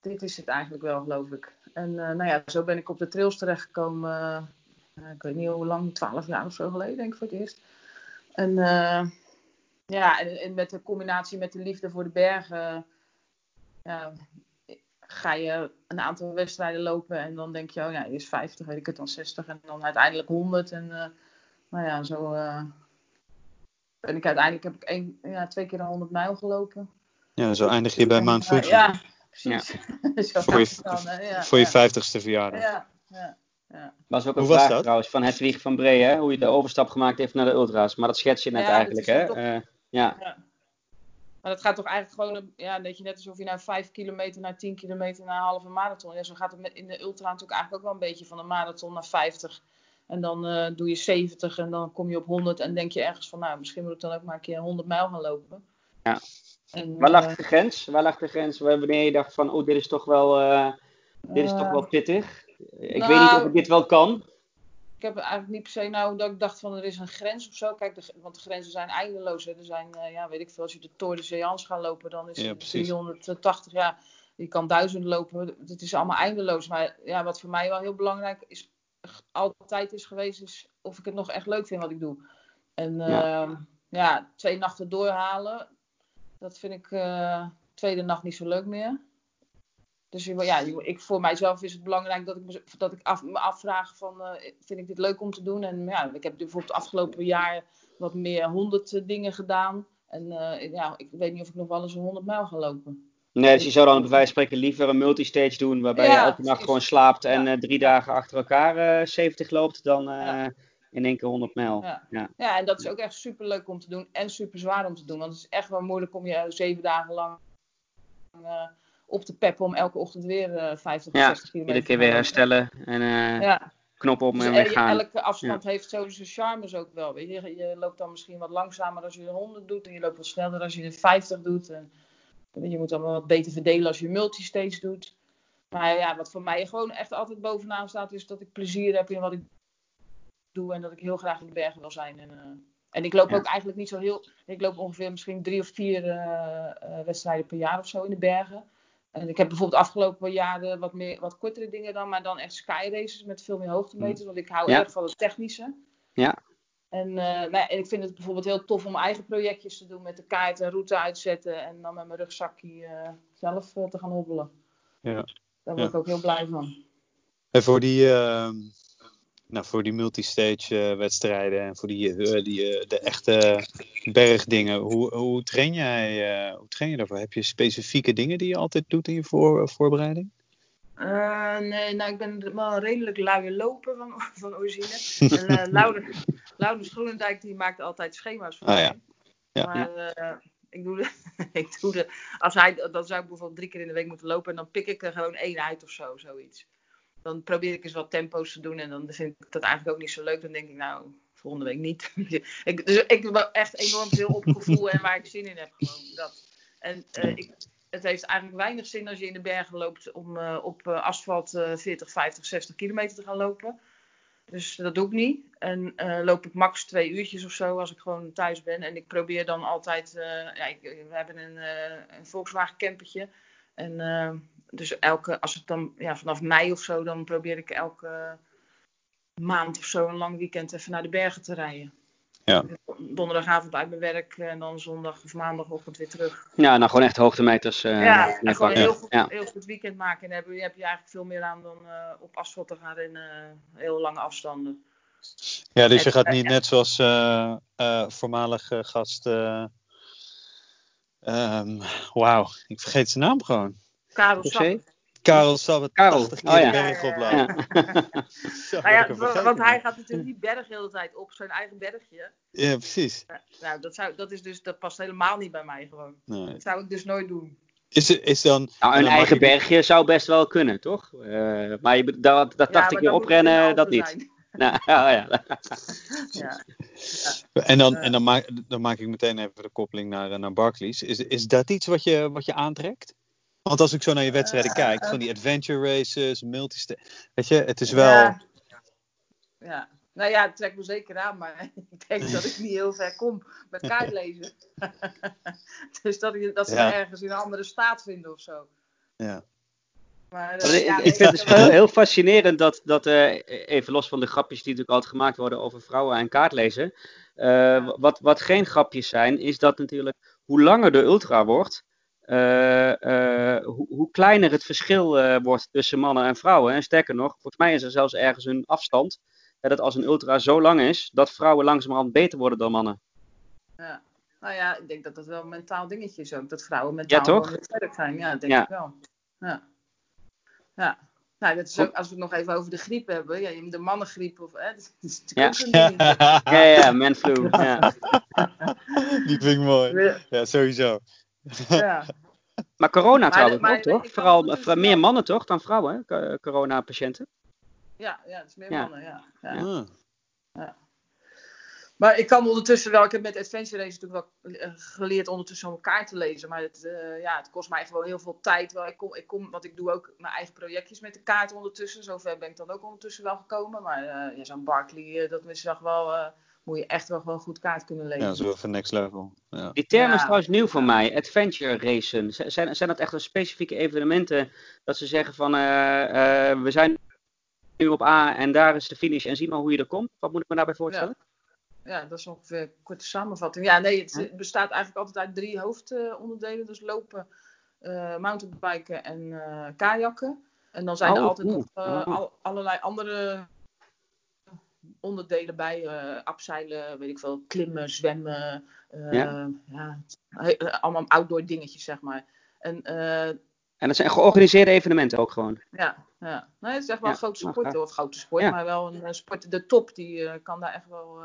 dit is het eigenlijk wel, geloof ik. En nou ja, zo ben ik op de trails terechtgekomen. ik weet niet hoe lang, 12 jaar of zo geleden, denk ik voor het eerst. En ja, en, en met de combinatie met de liefde voor de bergen, ja, ga je een aantal wedstrijden lopen en dan denk je, oh ja, eerst 50, weet ik het, dan 60 en dan uiteindelijk 100. En eh, nou ja, zo eh, ben ik uiteindelijk, heb ik één, ja, twee keer de 100 mijl gelopen. Ja, zo eindig je bij Mount eh, Fuji. ja, precies. Zo Voor je- dan, ja, voor je ja. vijftigste verjaardag. Ja, ja, ja. Was ook een Hoe was vraag dat? trouwens van Hedwig van Bree, hè? hoe je de overstap gemaakt heeft naar de ultra's. Maar dat schets je net Ja, eigenlijk, hè? toch- Eh, ja. Maar dat gaat toch eigenlijk gewoon, ja, dat je net alsof je nou 5 kilometer naar 10 kilometer naar een halve marathon. Ja, zo gaat het in de ultra natuurlijk eigenlijk ook wel een beetje van een marathon naar 50. En dan eh, doe je 70 en dan kom je op 100 en denk je ergens van, nou, misschien moet ik dan ook maar een keer 100 mijl gaan lopen. Ja. En, Waar lag eh, de grens? Waar lag de grens wanneer je dacht van, oh, dit is toch wel, eh, dit is toch wel pittig? Ik nou, weet niet of ik dit wel kan. Ik heb eigenlijk niet per se nou dat ik dacht van er is een grens of zo. Kijk, de, want de grenzen zijn eindeloos. Hè. Er zijn, eh, ja, weet ik veel, als je de Tour de Zeeans gaat lopen, dan is Ja, het precies. 380. Ja, je kan duizend lopen. Het is allemaal eindeloos. Maar ja, wat voor mij wel heel belangrijk is, altijd is geweest, is of ik het nog echt leuk vind wat ik doe. En Ja. ja, ja twee nachten doorhalen, dat vind ik eh, tweede nacht niet zo leuk meer. Dus ja, ik, voor mijzelf is het belangrijk dat ik, me, dat ik af, me afvraag van, eh, vind ik dit leuk om te doen? En ja, ik heb bijvoorbeeld afgelopen jaar wat meer honderd dingen gedaan. En eh, ja, ik weet niet of ik nog wel eens een 100 mijl ga lopen. Nee, dus je zou dan bij wijze van spreken liever een multistage doen, waarbij je elke nacht gewoon slaapt en eh, drie dagen achter elkaar eh 70 loopt, dan eh, Ja. in één keer 100 mijl. Ja. Ja. En dat is ook echt super leuk om te doen en super zwaar om te doen. Want het is echt wel moeilijk om je zeven dagen lang eh, op te peppen om elke ochtend weer eh 50 of Ja, 60 kilometer Iedere keer weer herstellen en eh Ja, knop op Dus en eh, weer je- gaan. elke afstand heeft zo zijn charmes ook wel. Weet je? je loopt dan misschien wat langzamer als je de 100 doet. En je loopt wat sneller als je de 50 doet. En je moet allemaal wat beter verdelen als je multistage doet. Maar ja, wat voor mij gewoon echt altijd bovenaan staat, is dat ik plezier heb in wat ik doe. En dat ik heel graag in de bergen wil zijn. En, eh, en ik loop Ja. ook eigenlijk niet zo heel. Ik loop ongeveer misschien drie of vier eh, eh, wedstrijden per jaar of zo in de bergen. En ik heb bijvoorbeeld afgelopen jaren wat, meer, wat kortere dingen dan, maar dan echt sky races met veel meer hoogtemeters. Want ik hou Ja. erg van het technische. Ja. En, eh, nou ja, en ik vind het bijvoorbeeld heel tof om eigen projectjes te doen met de kaart en route uitzetten. En dan met mijn rugzakje eh, zelf eh, te gaan hobbelen. Ja. Daar word Ja. ik ook heel blij van. En voor die, ehm, nou, voor die multistage eh, wedstrijden en voor die, eh, die, eh, de echte bergdingen, hoe, hoe, train jij, hoe train je daarvoor? Heb je specifieke dingen die je altijd doet in je voor, voorbereiding? Nee, nou, ik ben wel een redelijk luie loper van, van origine. En Laurens Groenendijk die maakt altijd schema's voor Ah, mij. ja. Ja. Maar ik doe de, ik doe de, als hij, dan zou ik bijvoorbeeld drie keer in de week moeten lopen en dan pik ik er gewoon één uit of zo, zoiets. Dan probeer ik eens wat tempo's te doen en dan vind ik dat eigenlijk ook niet zo leuk. Dan denk ik, nou, volgende week niet. ik, dus ik heb echt enorm veel opgevoel en waar ik zin in heb. Gewoon dat. En eh, ik, het heeft eigenlijk weinig zin als je in de bergen loopt om eh, op eh, asfalt eh 40, 50, 60 kilometer te gaan lopen. Dus dat doe ik niet. En loop ik max twee uurtjes of zo als ik gewoon thuis ben. En ik probeer dan altijd. ja, ik, we hebben een, een Volkswagen campertje. En eh, dus elke, als het dan ja, vanaf mei of zo, dan probeer ik elke maand of zo een lang weekend even naar de bergen te rijden. Ja. Donderdagavond uit mijn werk en dan zondag of maandagochtend weer terug. Ja, nou gewoon echt hoogtemeters. eh, ja, en gewoon een heel goed, Ja. heel goed weekend maken. En daar heb, je- heb je eigenlijk veel meer aan dan eh, op asfalt te gaan in heel lange afstanden. Ja, dus je gaat niet net zoals eh, eh, voormalig gast eh, Ehm, Wauw, ik vergeet zijn naam gewoon. Karel zee? Karel Sabbat, Karel, 80 keer oh ja. de berg Ja, oplopen. Ja. Zo, Nou ja, want hij gaat natuurlijk die berg de hele tijd op, zijn eigen bergje. Ja, precies. Nou, dat, zou, dat, is dus, dat past helemaal niet bij mij gewoon. Nee. Dat zou ik dus nooit doen. Is, is dan... Nou, en een dan eigen bergje zou best wel kunnen, toch? Eh, maar je, dat, dat Ja, 80 maar keer oprennen, dat niet. Nou, ja, ja. Ja. En, dan, en dan, maak, dan maak ik meteen even de koppeling naar, eh, naar Barclays. Is, is dat iets wat je, wat je aantrekt? Want als ik zo naar je wedstrijden Eh, kijk, eh. van die adventure races, multi Weet je, het is wel... Ja. ja. Nou ja, het trekt me zeker aan, maar ik denk dat ik niet heel ver kom met kaartlezen. dus dat, ik, dat ze Ja. me ergens in een andere staat vinden of zo. Ja. Maar, eh, ik, ja, ik nee, vind het dus heel, fascinerend dat, dat eh, even los van de grapjes die natuurlijk altijd gemaakt worden over vrouwen en kaartlezen. eh, wat, wat geen grapjes zijn, is dat natuurlijk hoe langer de ultra wordt, hoe, hoe kleiner het verschil wordt tussen mannen en vrouwen. En sterker nog, volgens mij is er zelfs ergens een afstand. dat als een ultra zo lang is, dat vrouwen langzamerhand beter worden dan mannen. Ja. Nou ja, ik denk dat dat wel een mentaal dingetje is ook. Dat vrouwen mentaal Ja, toch? zijn. Ja, dat denk Ja. ik wel. Ja. Ja. Nou, dat is ook, als we het nog even over de griep hebben. Ja, de mannengriep. Of, hè, dat is natuurlijk ook zo'n dingetje. Ja, ja, manflu. Ja. Die vind ik mooi. Ja. Ja, sowieso. Ja. Maar corona Maar- trouwens maar ook, toch? Vooral meer mannen toch dan vrouwen, corona-patiënten. Ja, ja, het is meer Ja. mannen. Ja. Ja. Maar ik kan ondertussen wel, ik heb met Adventure Race natuurlijk wel eh, geleerd ondertussen om elkaar te lezen. Maar het, eh, ja, het kost mij gewoon heel veel tijd. Wel, ik kom, ik kom, want ik doe ook mijn eigen projectjes met de kaart ondertussen. Zover ben ik dan ook ondertussen wel gekomen. Maar eh, ja, zo'n Barkley, dat is toch wel, eh, moet je echt wel gewoon goed kaart kunnen lezen. Ja, zo even next level. Ja. Die term is Ja. trouwens nieuw voor mij, adventure racen. Z- Zijn, zijn dat echt een specifieke evenementen dat ze zeggen van eh, eh, we zijn nu op A en daar is de finish en zie maar hoe je er komt? Wat moet ik me daarbij voorstellen? Ja, dat is ongeveer een korte samenvatting. Ja, nee, het eh, bestaat eigenlijk altijd uit drie hoofdonderdelen. Dus lopen, eh mountainbiken en eh kajakken. En dan zijn er Oh, altijd nog eh, Oh. al- allerlei andere onderdelen bij. abseilen, weet ik veel, klimmen, zwemmen. Ja. ja, he- allemaal outdoor dingetjes, zeg maar. En En dat zijn georganiseerde evenementen ook gewoon. ja, ja. Nee, het is echt wel Ja, een grote nou, sport, of grote sport, Ja. maar wel een sport. De top, die kan daar echt wel,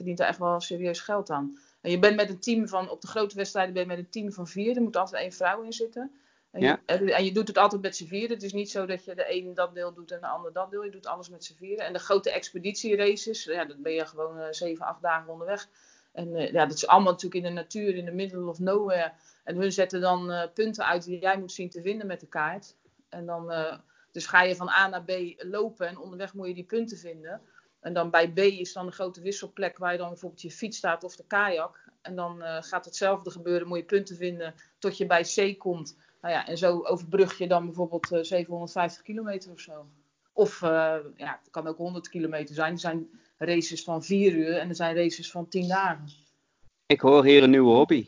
verdient daar echt wel serieus geld aan. En je bent met een team van, op de grote wedstrijden ben je met een team van vier, er moet altijd één vrouw in zitten. En, Ja. je, en, je doet het altijd met z'n vieren. Het is niet zo dat je de een dat deel doet en de ander dat deel. Je doet alles met z'n vieren. En de grote expeditieraces, ja, dan ben je gewoon eh, zeven, acht dagen onderweg. En eh, ja, dat is allemaal natuurlijk in de natuur, in the middle of nowhere. En hun zetten dan eh, punten uit die jij moet zien te vinden met de kaart. En dan, dus ga je van A naar B lopen en onderweg moet je die punten vinden. En dan bij B is dan een grote wisselplek waar je dan bijvoorbeeld je fiets staat of de kajak. En dan eh, gaat hetzelfde gebeuren, moet je punten vinden tot je bij C komt. Nou ja, en zo overbrug je dan bijvoorbeeld eh, 750 kilometer of zo. Of eh, ja, het kan ook 100 kilometer zijn. Er zijn races van 4 uur en er zijn races van 10 dagen. Ik hoor hier een nieuwe hobby.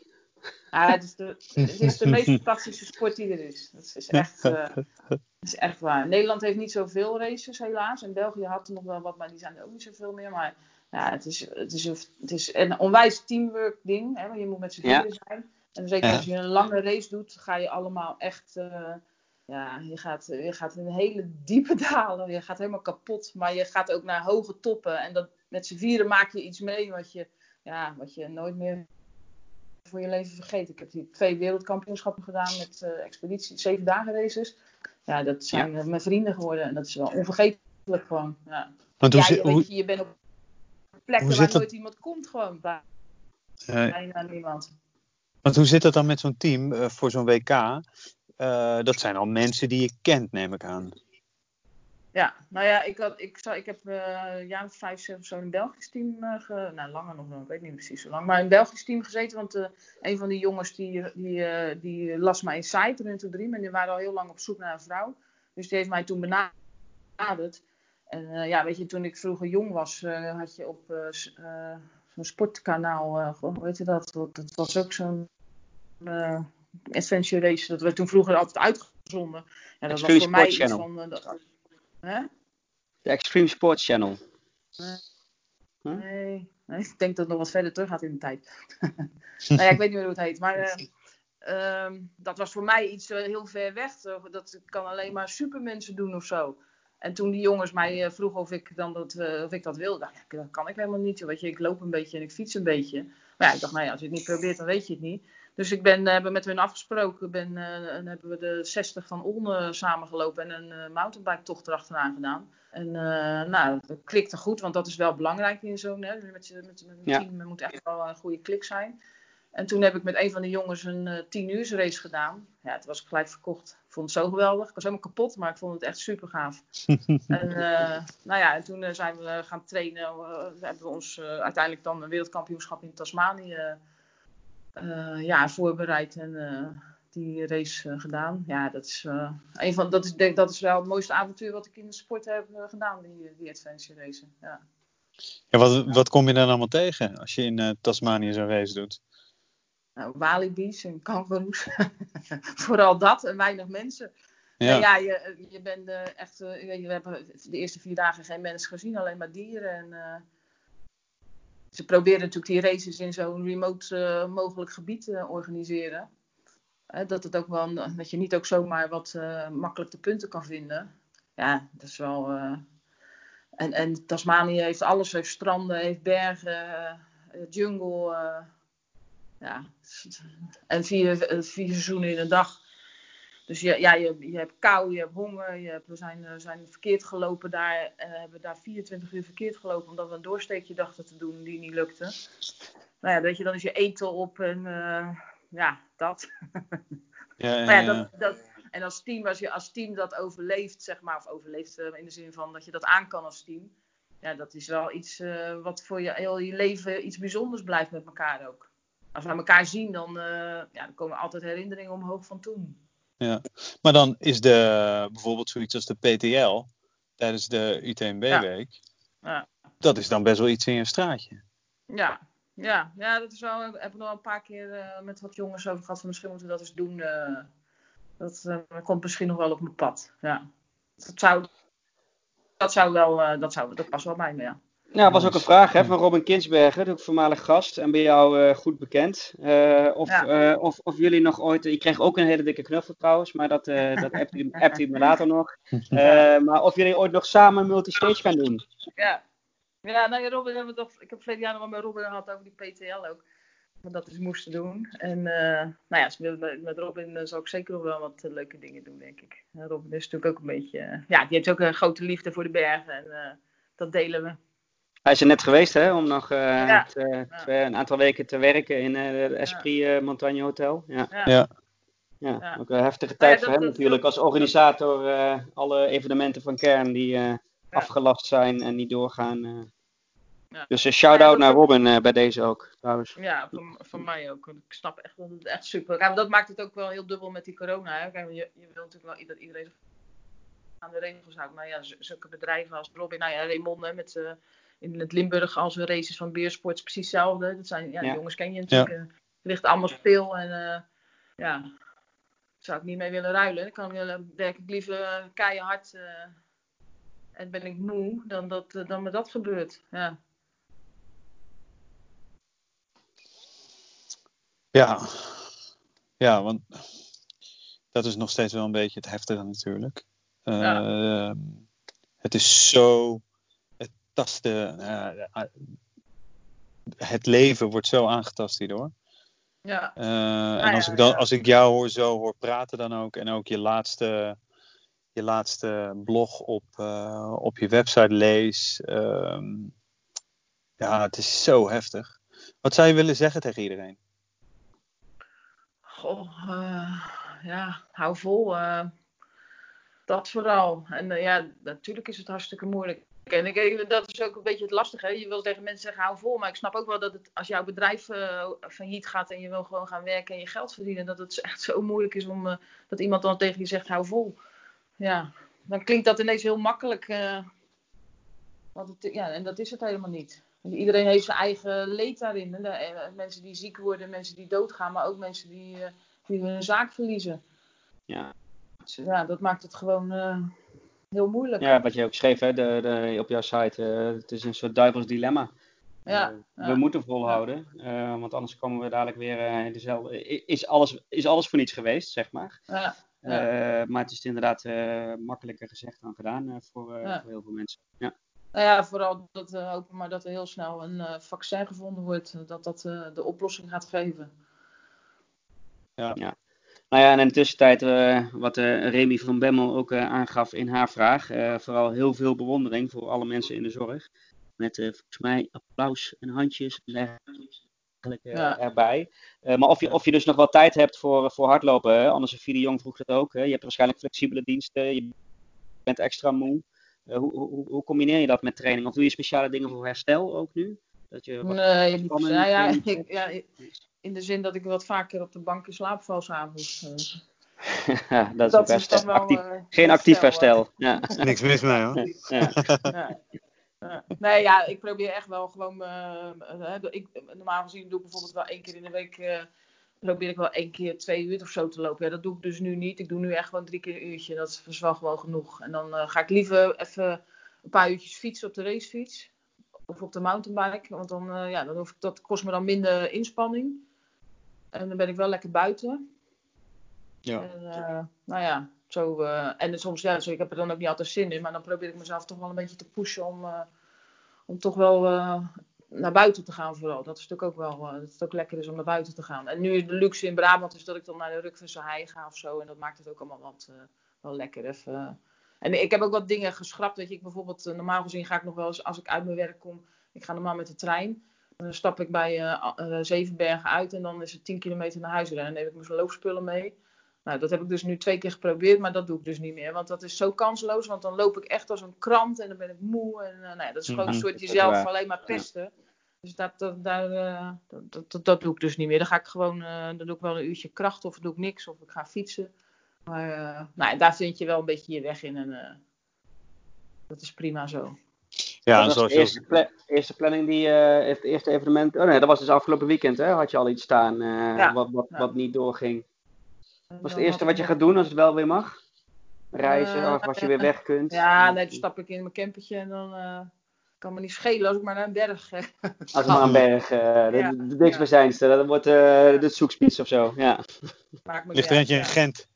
Ja, het, is de, het is de meest fantastische sport die er is. Dat is echt, eh, dat is echt waar. Nederland heeft niet zoveel races, helaas. En België had er nog wel wat, maar die zijn er ook niet zoveel meer. Maar ja, het is, het is, een, het is een onwijs teamwork ding. Hè, want je moet met z'n Ja. vieren zijn. En zeker Ja. als je een lange race doet, ga je allemaal echt... eh, ja, je gaat, je gaat in een hele diepe dalen. Je gaat helemaal kapot. Maar je gaat ook naar hoge toppen. En dat, met z'n vieren maak je iets mee wat je, ja, wat je nooit meer voor je leven vergeet. Ik heb die twee wereldkampioenschappen gedaan met eh expeditie, zeven dagen races. Ja, dat zijn mijn vrienden geworden en dat is wel onvergetelijk gewoon. Ja, Want hoe, ja zit- je, hoe, je, je bent op plekken waar dat- nooit iemand komt gewoon. Bij, bijna niemand. want hoe zit dat dan met zo'n team eh, voor zo'n WK? Eh, dat zijn al mensen die je kent, neem ik aan. Ja, nou ja, ik, had, ik, zou, ik heb eh, een jaar of vijf, zes of zo in een Belgisch team, ge, nou langer nog, ik weet niet precies hoe lang, maar in een Belgisch team gezeten. Want eh, een van die jongens die, die, die las mij in site, Run to Dream, en die waren al heel lang op zoek naar een vrouw. Dus die heeft mij toen benaderd. En ja, weet je, toen ik vroeger jong was, had je op zo'n sportkanaal, heet je dat? Dat, was ook zo'n adventure race, dat werd toen vroeger altijd uitgezonden. Ja, dat was voor mij iets van... dat, De Extreme Sports Channel. Nee, nee, ik denk dat het nog wat verder terug gaat in de tijd. nou ja, ik weet niet meer hoe het heet. Maar, eh, ehm, dat was voor mij iets eh, heel ver weg. Dat kan alleen maar supermensen doen of zo. En toen die jongens mij eh, vroegen of ik, dan dat, of ik dat wilde, dacht ik, dat kan ik helemaal niet. Weet je, ik loop een beetje en ik fiets een beetje. Maar ja, ik dacht, nou ja, als je het niet probeert, dan weet je het niet. Dus ik ben, eh, hebben met hun afgesproken ben, eh, en hebben we de 60 van Olne samengelopen en een eh, mountainbike tocht erachteraan gedaan. En eh, nou, dat klikte goed, want dat is wel belangrijk in zo'n, hè, met, je- met, met een Ja. team moet echt wel een goede klik zijn. En toen heb ik met een van de jongens een eh 10 uur race gedaan. Ja, het was gelijk verkocht. Ik vond het zo geweldig. Ik was helemaal kapot, maar ik vond het echt super gaaf. en eh, nou ja, en toen eh, zijn we gaan trainen. eh, hebben we ons eh, uiteindelijk dan een wereldkampioenschap in Tasmanië eh, ja, voorbereid en eh, die race eh, gedaan. Ja, dat is, eh, een van, dat, is, denk- dat is wel het mooiste avontuur wat ik in de sport heb eh, gedaan, die, die adventure racen. Ja. Ja, wat, wat kom je dan allemaal tegen als je in eh, Tasmanië zo'n race doet? Nou, walibi's en kangoeroes. Vooral dat en weinig mensen. Ja, Ja, ja je, je bent eh, echt. eh, we hebben de eerste vier dagen geen mensen gezien, alleen maar dieren. En, eh, ze proberen natuurlijk die races in zo'n remote eh, mogelijk gebied te organiseren. Hè, dat, het ook wel, dat je niet ook zomaar wat eh, makkelijk de punten kan vinden. Ja, dat is wel. eh, en, en Tasmanië heeft alles, heeft stranden, heeft bergen, eh, jungle. eh, ja, en vier, eh, vier seizoenen in een dag. Dus je, ja, je, je hebt kou, je hebt honger. Je hebt, we zijn, we zijn verkeerd gelopen daar. En we hebben daar 24 uur verkeerd gelopen. Omdat we een doorsteekje dachten te doen die niet lukte. Nou ja, weet je, dan is je eten op en eh, ja, dat. ja, ja, Maar ja, dat, dat, en als team, als je als team dat overleeft, zeg maar, of overleeft eh, in de zin van dat je dat aan kan als team. Ja, dat is wel iets eh, wat voor je heel je leven iets bijzonders blijft met elkaar ook. Als we elkaar zien, dan, eh, ja, dan komen altijd herinneringen omhoog van toen. Maar dan is de, bijvoorbeeld zoiets als de PTL tijdens de UTMB-week. Ja. Dat is dan best wel iets in je straatje. Ja, ja, ja dat is wel. Ik heb er nog een paar keer eh, met wat jongens over gehad. Van misschien moeten we dat eens doen. eh, dat eh, komt misschien nog wel op mijn pad. Ja. Dat zou, dat zou wel. dat, zou, dat past wel bij me, ja. Nou, was ook een vraag hè, van Robin Kinsberger, de voormalig gast en bij jou eh, goed bekend. Eh, of, Ja. eh, of, of jullie nog ooit, ik kreeg ook een hele dikke knuffel trouwens, maar dat, eh dat appt hij me later nog. Eh, maar of jullie ooit nog samen multistage gaan doen. Ja, ja nou ja, Robin hebben we toch. Ik heb verleden jaar nog wel met Robin gehad over die PTL ook. Dat we dat eens moesten doen. En eh, nou ja, met, met Robin zal ik zeker nog wel wat leuke dingen doen, denk ik. En Robin is natuurlijk ook een beetje. ja, die heeft ook een grote liefde voor de bergen. En eh, dat delen we. Hij is er net geweest hè, om nog eh, Ja. te- te- een aantal weken te werken in eh de Esprit eh, Montagne Hotel. Ja. Ja. Ja. Ook een heftige tijd ja, voor hem dat- natuurlijk als organisator. eh, alle evenementen van Kern die eh, afgelast zijn en niet doorgaan. eh. Ja. Dus een shout-out naar Robin eh, bij deze ook trouwens. Ja, van, van mij ook. Ik snap echt dat het echt super. Ja, maar dat maakt het ook wel heel dubbel met die corona. Hè. Kijk, je, je wil natuurlijk wel dat iedereen aan de regels houdt. Maar ja, zulke bedrijven als Robin, nou ja, Raymond hè, met, eh, in het Limburg als een races van Beersport is precies hetzelfde. Dat zijn, ja, Ja. jongens ken je natuurlijk. eh, Het ligt allemaal stil en eh, ja, zou ik niet mee willen ruilen. Dan kan, ik- dan werk ik liever eh, keihard eh, en ben ik moe dan dat, eh, dan me dat gebeurt. Ja. Ja. ja, want dat is nog steeds wel een beetje het heftige natuurlijk. Eh, Het is zo. Het tasten. eh, het leven wordt zo aangetast hierdoor. Ja. Eh, en ja, als ik, dan, ja. als ik jou hoor, zo hoor praten dan ook. En ook je laatste, je laatste blog op, eh, op je website lees. ehm, ja, het is zo heftig. Wat zou je willen zeggen tegen iedereen? Goh, eh, ja, hou vol. eh, dat vooral. En eh, ja, natuurlijk is het hartstikke moeilijk. En ik, dat is ook een beetje het lastige. Je wil tegen mensen zeggen, hou vol. Maar ik snap ook wel dat het, als jouw bedrijf eh, failliet gaat en je wil gewoon gaan werken en je geld verdienen, dat het echt zo moeilijk is om eh, dat iemand dan tegen je zegt, hou vol. Ja, dan klinkt dat ineens heel makkelijk. eh, want het, ja, en dat is het helemaal niet. Iedereen heeft zijn eigen leed daarin. De- mensen die ziek worden, mensen die doodgaan, maar ook mensen die, die hun zaak verliezen. Ja. Dus, ja, dat maakt het gewoon heel moeilijk. ja, wat je ook schreef hè, de, de, op jouw site. eh, het is een soort duivels dilemma. Ja, we ja. moeten volhouden, eh, want anders komen we dadelijk weer eh, in dezelfde. Is alles, is alles voor niets geweest, zeg maar. Ja, Eh, maar het is inderdaad eh, makkelijker gezegd dan gedaan eh, voor, eh, Ja. voor heel veel mensen. Ja. Nou ja, vooral dat we hopen maar dat er heel snel een eh, vaccin gevonden wordt. Dat dat eh, de oplossing gaat geven. Nou ja, en in de tussentijd, eh, wat eh, Remy van Bemmel ook eh, aangaf in haar vraag, vooral heel veel bewondering voor alle mensen in de zorg. Met volgens mij applaus en handjes Ja. erbij. Maar of je, of je dus nog wel tijd hebt voor, voor hardlopen, hè? anders Sophie de Jong vroeg dat ook. Hè? Je hebt waarschijnlijk flexibele diensten, je bent extra moe. Hoe, hoe, hoe combineer je dat met training? Of doe je speciale dingen voor herstel ook nu? Dat je Nee, Nou ja, ik, ja, ik- in de zin dat ik wat vaker op de bank in slaap val s'avonds. Eh, Ja, dat is ook best dan wel, actief. eh, Geen actief herstel. Ja. Niks mis mee hoor. Ja. Ja. Ja. Nee, ja, ik probeer echt wel gewoon. eh, ik, normaal gezien doe ik bijvoorbeeld wel één keer in de week. eh, probeer ik wel één keer twee uur of zo te lopen. Ja, dat doe ik dus nu niet. Ik doe nu echt gewoon drie keer een uurtje. Dat is wel gewoon genoeg. En dan eh, ga ik liever even een paar uurtjes fietsen op de racefiets. Of op de mountainbike. Want dan, eh, ja, dan hoef ik, dat kost me dan minder inspanning. En dan ben ik wel lekker buiten. Ja. En, eh, nou ja, zo. eh, en soms, ja, zo, ik heb er dan ook niet altijd zin in. Maar dan probeer ik mezelf toch wel een beetje te pushen om, eh, om toch wel naar buiten te gaan vooral. Dat is natuurlijk ook wel, dat het ook lekker is om naar buiten te gaan. En nu is de luxe in Brabant is dat ik dan naar de Rukvense Hei ga of zo. En dat maakt het ook allemaal wat wel lekker even. En ik heb ook wat dingen geschrapt. Weet je, ik bijvoorbeeld, normaal gezien ga ik nog wel eens, als ik uit mijn werk kom, ik ga normaal met de trein. Dan stap ik bij eh, eh, Zevenbergen uit en dan is het 10 kilometer naar huis rennen. Dan neem ik mijn loopspullen mee. Nou, dat heb ik dus nu twee keer geprobeerd, maar dat doe ik dus niet meer. Want dat is zo kansloos, want dan loop ik echt als een krant en dan ben ik moe. En, eh, nou dat is gewoon een Mhm. soort jezelf alleen maar pesten. Dus dat, dat, daar, eh, dat, dat, doe ik dus niet meer. Dan ga ik gewoon, eh, dan doe ik wel een uurtje kracht of doe ik niks of ik ga fietsen. Maar eh, nou, daar vind je wel een beetje je weg in en eh, dat is prima zo. Ja, dat en was zoals de je eerste, pla- eerste planning die eh, het eerste evenement. Oh nee, dat was dus afgelopen weekend, hè? Had je al iets staan eh, Ja, wat, wat, ja. wat niet doorging. Was het eerste wat je gaat doen als het wel weer mag? Reizen, Eh, of als je weer weg kunt? Ja, nee, dan stap ik in mijn campertje en dan eh, kan me niet schelen als ik maar naar een berg Als we maar een berg, eh de, Ja, ja. zijn, dat wordt eh, de zoekspits of zo. Ja, maakt me ligt er eentje in Gent.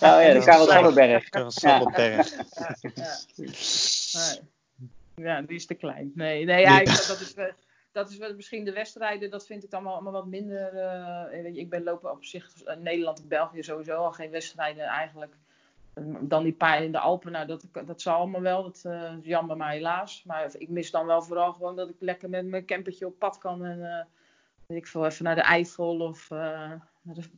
ja, oh ja de Ja, Karel ja. Schappenberg. Een Stapelberg. Ja, ja. Die is te klein. Nee, nee ja, ik, dat, is, wel- dat is wel misschien de wedstrijden, dat vind ik dan wel allemaal wat minder. eh, weet je, ik ben lopen op zich, eh, Nederland en België sowieso al geen wedstrijden eigenlijk. Dan die paar in de Alpen, nou, dat, dat zal allemaal wel. Dat eh, is jammer, maar helaas. Maar ik mis dan wel vooral gewoon dat ik lekker met mijn campertje op pad kan. En eh, weet ik veel, even naar de Eifel. Of, eh,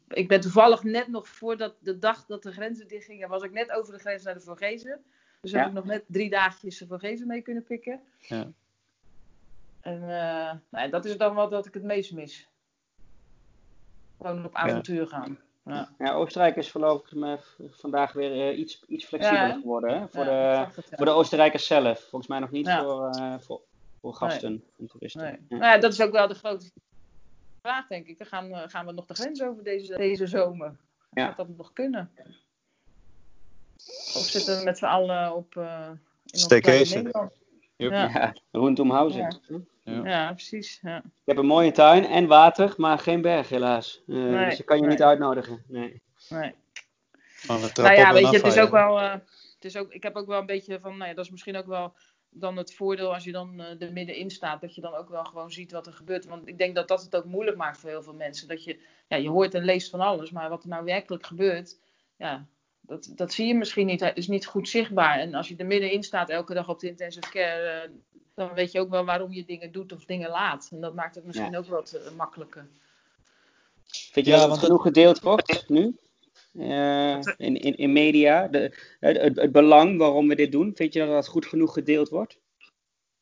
ik ben toevallig net nog voordat de dag dat de grenzen dichtgingen, was ik net over de grens naar de Vorgezen. Dus Ja. heb ik nog net drie dagjes de Vorgezen mee kunnen pikken. Ja. En eh, nou, ja, dat is dan wel dat ik het meest mis. Gewoon op avontuur gaan. Ja. Ja, Oostenrijk is voorlopig me v- vandaag weer eh, iets, iets flexibeler Ja, geworden. Hè? Voor, Ja, de, zag het, ja. voor de Oostenrijkers zelf. Volgens mij nog niet Ja. voor, eh, voor, voor gasten en toeristen. Nee. Ja. Nou ja, dat is ook wel de grote vraag, denk ik. Gaan, eh, gaan we nog de grens over deze, deze zomer? Ja. Gaat dat nog kunnen? Of zitten we met z'n allen op eh in Staycation. Yep. Ja. Ja, rondom Hausen. Ja. Ja. Ja, precies. Ja. Ik heb een mooie tuin en water, maar geen berg helaas. Eh, Nee, dus ik kan je nee. niet uitnodigen. Nee. Nee. Maar we trappen Nou ja, weet je, het is van ook je. wel. eh, het is ook, ik heb ook wel een beetje van. Nou ja, dat is misschien ook wel dan het voordeel als je dan eh, er middenin staat. Dat je dan ook wel gewoon ziet wat er gebeurt. Want ik denk dat dat het ook moeilijk maakt voor heel veel mensen. Dat je, ja, je hoort en leest van alles. Maar wat er nou werkelijk gebeurt. Ja, dat, dat zie je misschien niet. Het is niet goed zichtbaar. En als je er middenin staat elke dag op de intensive care. eh, dan weet je ook wel waarom je dingen doet of dingen laat. En dat maakt het misschien Ja. ook wat eh, makkelijker. Vind je Ja, dat het genoeg gedeeld wordt nu? Eh, in, in, in media? De, het, het, het belang waarom we dit doen, vind je dat dat goed genoeg gedeeld wordt?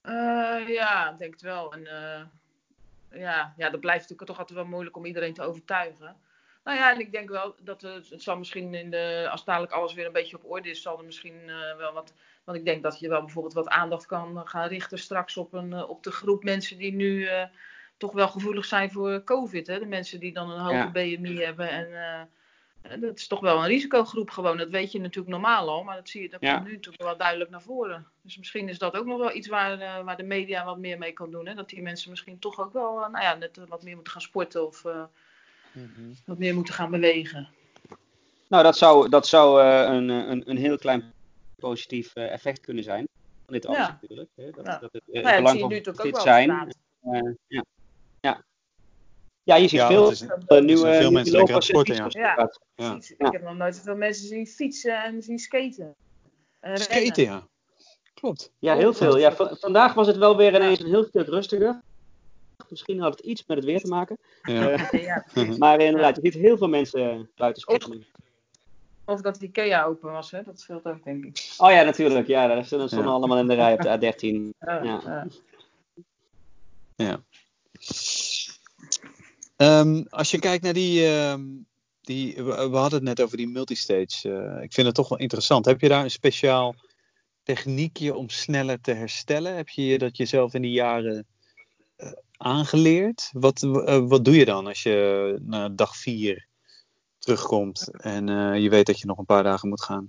Eh, ja, ik denk het wel. En, eh, ja, ja, dat blijft natuurlijk toch altijd wel moeilijk om iedereen te overtuigen. Nou ja, en ik denk wel dat het, het zal misschien in de, als dadelijk alles weer een beetje op orde is, zal er misschien eh, wel wat. Want ik denk dat je wel bijvoorbeeld wat aandacht kan gaan richten straks op, een, eh, op de groep mensen die nu eh, toch wel gevoelig zijn voor COVID. Hè? De mensen die dan een hoge Ja. BMI hebben en, Dat is toch wel een risicogroep gewoon. Dat weet je natuurlijk normaal al, maar dat zie je dat Ja. komt nu natuurlijk wel duidelijk naar voren. Dus misschien is dat ook nog wel iets waar, waar de media wat meer mee kan doen. Hè? Dat die mensen misschien toch ook wel, nou ja, net wat meer moeten gaan sporten of eh, Mhm. wat meer moeten gaan bewegen. Nou, dat zou, dat zou eh, een, eh, een, een heel klein positief eh, effect kunnen zijn. Van dit alles Ja. natuurlijk. Hè? Dat, Ja. dat het eh, Nou belang van ook dit op zijn. eh, ja. Ja. ja, je ziet Ja, veel want is- nieuwe, zijn veel mensen lekker aan het sporten, ja. Ja. Ja. Fietsen. Ja. Ik heb nog nooit zoveel mensen zien fietsen en zien skaten. En rennen. Skaten, ja. Klopt. Ja, heel veel. Ja, va- vandaag was het wel weer ineens een heel stuk rustiger. Misschien had het iets met het weer te maken. Ja. Eh, Ja, maar inderdaad, je ziet heel veel mensen buiten sporten. Of dat de IKEA open was, hè? dat scheelt ook, denk ik. Oh ja, natuurlijk. Ja, daar stonden Ja. allemaal in de rij op de A13. Eh, Ja. Ja. Ehm, als je kijkt naar die. ehm, die we, hadden het net over die multistage. eh, ik vind het toch wel interessant. Heb je daar een speciaal techniekje om sneller te herstellen? Heb je dat jezelf in die jaren aangeleerd? Wat, eh, wat doe je dan als je na dag vier terugkomt en eh, je weet dat je nog een paar dagen moet gaan?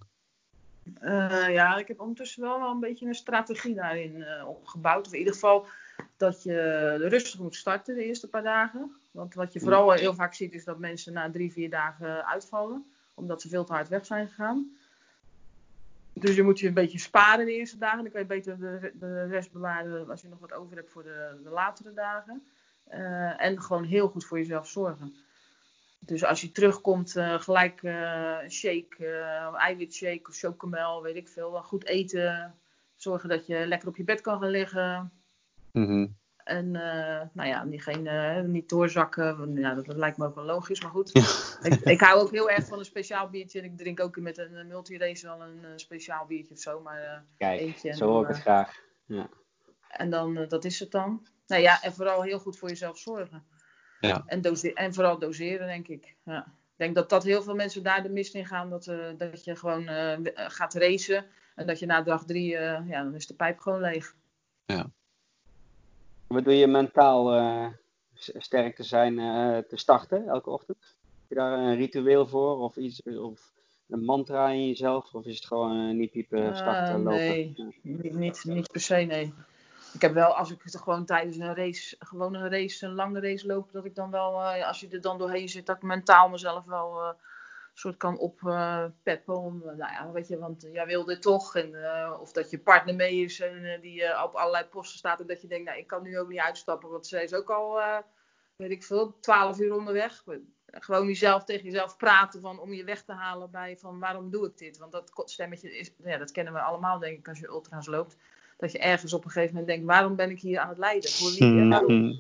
Eh, ja, ik heb ondertussen wel, wel een beetje een strategie daarin opgebouwd. Of in ieder geval dat je rustig moet starten de eerste paar dagen. Want wat je vooral heel vaak ziet is dat mensen na drie, vier dagen uitvallen. Omdat ze veel te hard weg zijn gegaan. Dus je moet je een beetje sparen de eerste dagen. Dan kan je beter de, rest bewaren als je nog wat over hebt voor de, de latere dagen. Eh, en gewoon heel goed voor jezelf zorgen. Dus als je terugkomt, eh, gelijk een shake, eiwitshake of chocomel, weet ik veel. Goed eten. Zorgen dat je lekker op je bed kan gaan liggen. Mhm. En eh, nou ja, niet, geen, eh, niet doorzakken. want Ja, dat, dat lijkt me ook wel logisch, maar goed. Ik, ik hou ook heel erg van een speciaal biertje. En ik drink ook met een multirace wel een eh, speciaal biertje of zo. Maar eh, Kijk, eentje en zo hoor ik het graag. Ja. En dan, dat is het dan. Nou ja, en vooral heel goed voor jezelf zorgen. Ja. En, en vooral doseren, denk ik. Ja. Ik denk dat, dat heel veel mensen daar de mist in gaan. Dat, eh, dat je gewoon gaat racen. En dat je na dag drie, eh, ja, dan is de pijp gewoon leeg. Wat doe je mentaal s- sterk te zijn eh, te starten elke ochtend? Heb je daar een ritueel voor of iets of een mantra in jezelf? Of is het gewoon eh, niet piepen, Eh, starten, lopen? nee. Niet, niet, niet per se, nee. Ik heb wel, als ik het gewoon tijdens een race, gewoon een race, een lange race loop, dat ik dan wel, als je er dan doorheen zit, dat ik mentaal mezelf wel soort kan oppeppen. om, eh, nou ja, weet je, want jij wil dit toch. En, eh, of dat je partner mee is en eh, die eh, op allerlei posten staat. En dat je denkt, nou, ik kan nu ook niet uitstappen, want zij is ook al, eh, weet ik veel, 12 uur onderweg. Gewoon jezelf tegen jezelf praten van, om je weg te halen bij van waarom doe ik dit? Want dat stemmetje is, ja, dat kennen we allemaal denk ik als je ultra's loopt. Dat je ergens op een gegeven moment denkt, waarom ben ik hier aan het lijden? Voor wie waarom? Mhm.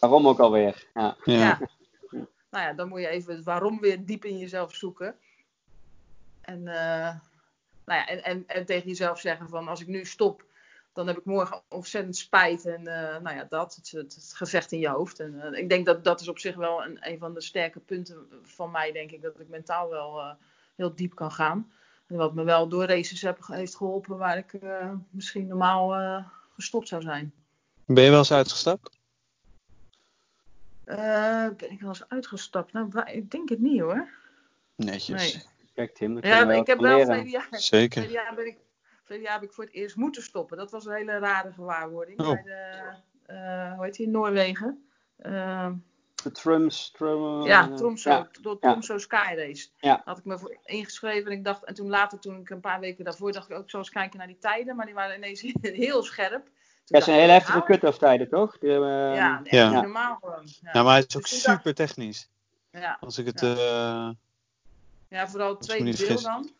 Waarom ook alweer? Ja. Ja. Ja. Nou ja, dan moet je even het waarom weer diep in jezelf zoeken. En, eh, nou ja, en, en, en tegen jezelf zeggen van als ik nu stop, dan heb ik morgen ontzettend spijt. En eh, nou ja, dat, het, het, het gevecht in je hoofd. En eh, ik denk dat dat is op zich wel een, van de sterke punten van mij, denk ik. Dat ik mentaal wel heel diep kan gaan. En wat me wel door races heb, heeft geholpen waar ik misschien normaal gestopt zou zijn. Ben je wel eens uitgestapt? Eh, ben ik wel eens uitgestapt? Nou, ik denk het niet hoor. Netjes. Nee. Kijk Tim, kunnen Ja, ik wel heb wel verleden jaar, Zeker. verleden jaar ben ik, verleden jaar heb ik voor het eerst moeten stoppen. Dat was een hele rare gewaarwording Oh. bij de, eh, hoe heet die, Noorwegen. Eh, De Trums, Trum, ja, Tromso, ja. door ja. Tromso Sky Race. Ja. Had ik me voor ingeschreven en ik dacht, en toen later, toen ik een paar weken daarvoor dacht ik ook zo eens kijken naar die tijden, maar die waren ineens heel scherp. Toen Ja, zijn hele heftige nou, cut-off tijden, toch? Die, eh, Ja, echt Ja. normaal gewoon. Ja. Nou, maar het is ook Dus dacht- super technisch. ja. Als ik het. Ja. eh, Ja, vooral het tweede deel dan.